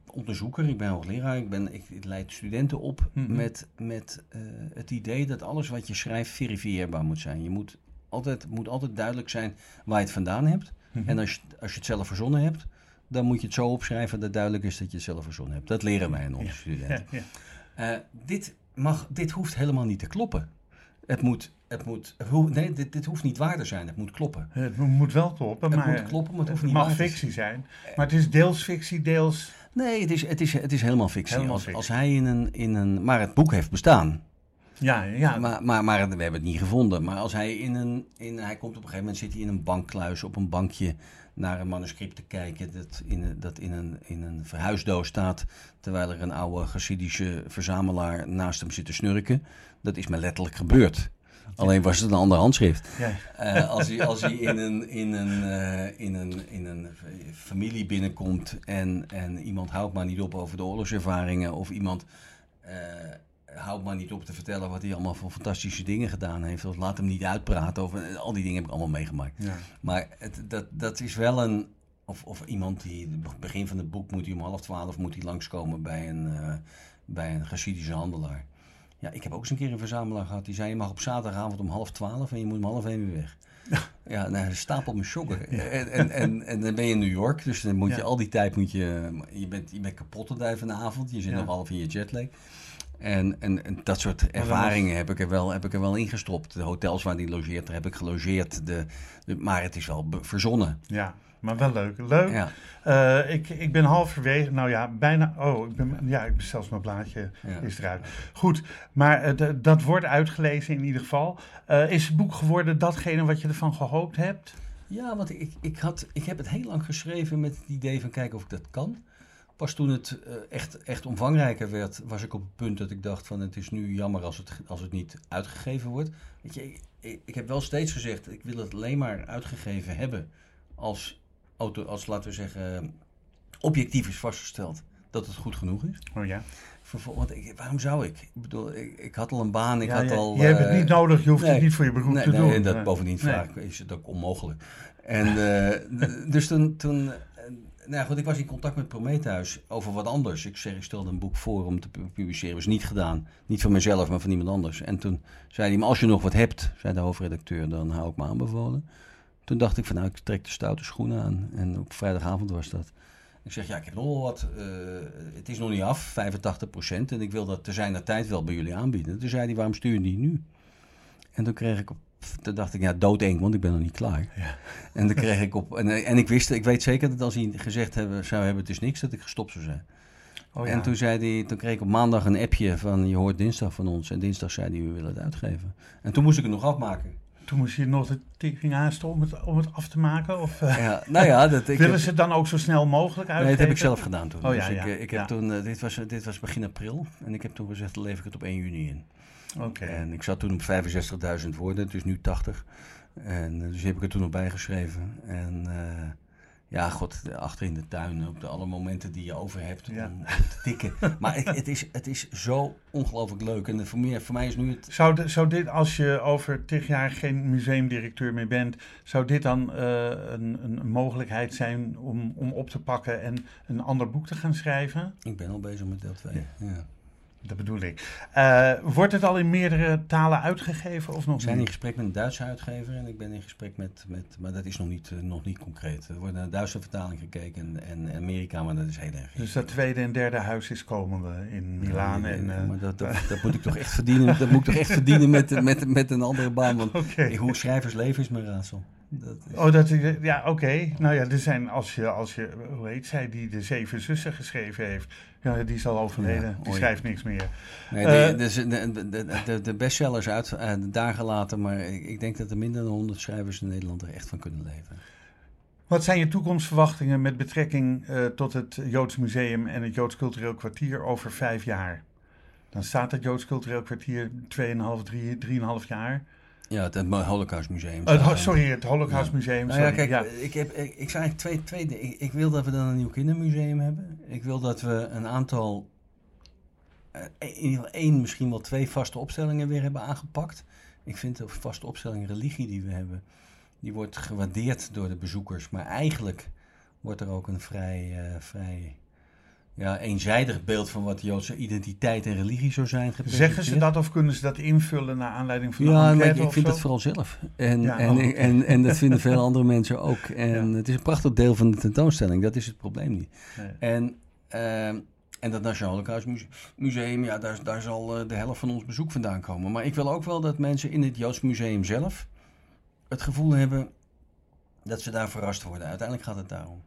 onderzoeker, ik ben hoogleraar, ik, ben, ik, ik leid studenten op Mhm. met, met eh, het idee dat alles wat je schrijft verifieerbaar moet zijn. Je moet altijd, moet altijd duidelijk zijn waar je het vandaan hebt. Mhm. En als je, als je het zelf verzonnen hebt, dan moet je het zo opschrijven dat duidelijk is dat je het zelf verzonnen hebt. Dat leren wij aan onze studenten. Ja, ja. Eh, dit, mag, dit hoeft helemaal niet te kloppen. Het moet, het moet, nee, dit, dit hoeft niet waar te zijn. Het moet kloppen. Het moet wel kloppen, Het maar moet kloppen, maar het hoeft niet mag waar te fictie zijn. Maar het is deels fictie, deels. Nee, het is, het is, het is helemaal fictie. Helemaal als, fictie. als hij in een, in een. Maar het boek heeft bestaan. Ja, ja. Maar, maar, maar we hebben het niet gevonden. Maar als hij in een. In, hij komt op een gegeven moment zit hij in een bankkluis op een bankje naar een manuscript te kijken. Dat in, een- dat in, een, in een verhuisdoos staat. Terwijl er een oude Hasidische verzamelaar naast hem zit te snurken. Dat is me letterlijk gebeurd. Alleen was het een ander handschrift. ja. Eh, als, hij, als hij in een, in een, eh, in een, in een familie binnenkomt en, en iemand houdt maar niet op over de oorlogservaringen of iemand eh, houdt maar niet op te vertellen wat hij allemaal voor fantastische dingen gedaan heeft of laat hem niet uitpraten over al die dingen heb ik allemaal meegemaakt. ja. Maar het, dat, dat is wel een. Of, of iemand die. begin van het boek moet hij om half twaalf moet hij langskomen bij een, eh bij een Hasidische handelaar. Ja, ik heb ook eens een keer een verzamelaar gehad die zei: Je mag op zaterdagavond om half twaalf en je moet om half één weer weg. (laughs) Ja, nou, een stapel me shocken. En, en, en, en dan ben je in New York, dus dan moet je Ja. al die tijd moet je. Je bent, je bent kapot te duiven vanavond, je zit Ja. nog half in je jetlag. En, en, en dat soort ervaringen heb ik, er wel, heb ik er wel ingestopt. De hotels waar die logeert, daar heb ik gelogeerd. De, de, maar het is wel verzonnen. ja. Maar wel leuk. Leuk. Ja, Eh, ik, ik ben halverwege, nou ja, bijna. Oh, ik ben, ja, ik ben zelfs mijn blaadje Ja. is eruit. Goed, maar eh, dat wordt uitgelezen in ieder geval. Eh, is het boek geworden datgene wat je ervan gehoopt hebt? ja want ik, ik, had, ik heb het heel lang geschreven met het idee van kijken of ik dat kan. Pas toen het eh, echt, echt omvangrijker werd, was ik op het punt dat ik dacht van het is nu jammer als het, als het niet uitgegeven wordt. Weet je, ik, ik, heb wel steeds gezegd, ik wil het alleen maar uitgegeven hebben als, auto, als laten we zeggen, objectief is vastgesteld dat het goed genoeg is. Oh ja. Want ik, waarom zou ik? Ik bedoel, ik, ik had al een baan, ik ja, had je, al... je hebt het eh, niet nodig, je hoeft nee. het niet voor je beroep nee, te nee, doen. En dat bovendien vaak is het ook onmogelijk. En eh, (laughs) dus toen, toen nou goed, ik was in contact met Prometheus over wat anders. Ik, zeg, ik stelde een boek voor om te pu- publiceren. was niet gedaan. Niet van mezelf, maar van iemand anders. En toen zei hij, als je nog wat hebt, zei de hoofdredacteur, dan hou ik me aanbevolen. Toen dacht ik van, nou, ik trek de stoute schoenen aan. En op vrijdagavond was dat. Ik zeg, ja, ik heb nog wat. eh, het is nog niet af, 85% En ik wil dat te zijn tijd wel bij jullie aanbieden. Toen zei hij, waarom stuur je die nu? En toen kreeg ik op... Toen dacht ik, ja, doodeng, want ik ben nog niet klaar. Ja. En toen kreeg ik op... En, en ik wist, ik weet zeker dat als hij gezegd hebben, zou hebben, het is niks, dat ik gestopt zou zijn. Oh ja. En toen, zei hij, toen kreeg ik op maandag een appje van, je hoort dinsdag van ons. En dinsdag zei hij, we willen het uitgeven. En toen moest ik het nog afmaken. Toen moest je nog de tering haasten om het, om het af te maken? Of uh, Ja, nou ja, dat, ik (laughs) willen heb- ze het dan ook zo snel mogelijk Nee, uitgeven? dat heb ik zelf gedaan toen. Oh, dus ik, eh, ik heb toen, eh, dit, was, dit was begin april. En ik heb toen gezegd, dan lever ik het op 1 juni in. Oké. En ik zat toen op 65.000 woorden, het is nu 80. En eh, dus heb ik er toen nog bijgeschreven. En eh, ja, god, achter in de tuin, op de alle momenten die je over hebt Ja. om, te tikken. (laughs) maar ik, het, is, het is zo ongelooflijk leuk. En voor mij, voor mij is nu het... Zou, de- zou dit, als je over tig jaar geen museumdirecteur meer bent, zou dit dan eh, een, een mogelijkheid zijn om, om op te pakken en een ander boek te gaan schrijven? Ik ben al bezig met deel 2. Ja. Dat bedoel ik. Eh, wordt het al in meerdere talen uitgegeven of nog We zijn in gesprek met een Duitse uitgever en ik ben in gesprek met, met maar dat is nog niet, eh, nog niet concreet. Er wordt naar de Duitse vertaling gekeken en, en Amerika, maar dat is heel erg. Dus dat tweede en derde huis is komende in Milaan. Nee, en, eh, maar dat, dat, (laughs) dat moet ik toch echt verdienen. Dat moet ik toch echt verdienen met, met, met een andere baan. Want (laughs) Oké. hoe schrijvers leven is mijn raadsel. Dat is, Oh, dat, ja, oké. Nou ja, er zijn, als je, als je, hoe heet zij, die de Zeven Zussen geschreven heeft. Ja, die is al overleden. Ja, die schrijft niks meer. nee, eh, de, dus de, de, de, de, de bestsellers uit eh, daar gelaten. Maar ik, ik denk dat er minder dan 100 schrijvers in Nederland er echt van kunnen leven. Wat zijn je toekomstverwachtingen met betrekking eh, tot het Joods Museum en het Joods Cultureel Kwartier over vijf jaar? Dan staat het Joods Cultureel Kwartier 2,5, 3, 3,5 jaar. Ja, het, het Holocaustmuseum. Sorry, het Holocaustmuseum. Nou ja, sorry. kijk, Ik, heb, ik, ik zou eigenlijk twee, twee dingen. Ik, ik wil dat we dan een nieuw kindermuseum hebben. Ik wil dat we een aantal, eh, in ieder geval één, misschien wel twee vaste opstellingen weer hebben aangepakt. Ik vind de vaste opstelling religie die we hebben, die wordt gewaardeerd door de bezoekers. Maar eigenlijk wordt er ook een vrij, eh, vrij ja, eenzijdig beeld van wat de Joodse identiteit en religie zou zijn Zeggen ze dat of kunnen ze dat invullen naar aanleiding van een Ja, ik, vind dat vooral zelf. En, Ja, en, oh, en, en, en dat vinden veel (laughs) andere mensen ook. En Ja. het is een prachtig deel van de tentoonstelling. Dat is het probleem niet. Nee. En, ehm, en dat Nationaal Holocaustmuseum, Museum, ja, daar, daar zal eh, de helft van ons bezoek vandaan komen. Maar ik wil ook wel dat mensen in het Joods Museum zelf het gevoel hebben dat ze daar verrast worden. Uiteindelijk gaat het daarom.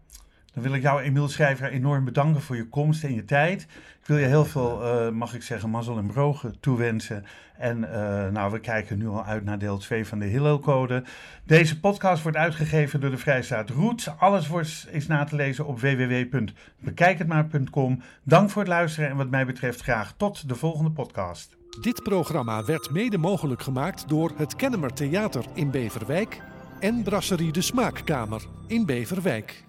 Dan wil ik jou, Emiel Schrijver, enorm bedanken voor je komst en je tijd. Ik wil je heel veel, eh, mag ik zeggen, mazzel en brogen toewensen. En eh, nou, we kijken nu al uit naar deel 2 van de Hillel-code. Deze podcast wordt uitgegeven door de Vrijstaat Roots. Alles wordt, is na te lezen op www.bekijkhetmaar.com. Dank voor het luisteren en wat mij betreft graag tot de volgende podcast. Dit programma werd mede mogelijk gemaakt door het Kennemer Theater in Beverwijk en Brasserie de Smaakkamer in Beverwijk.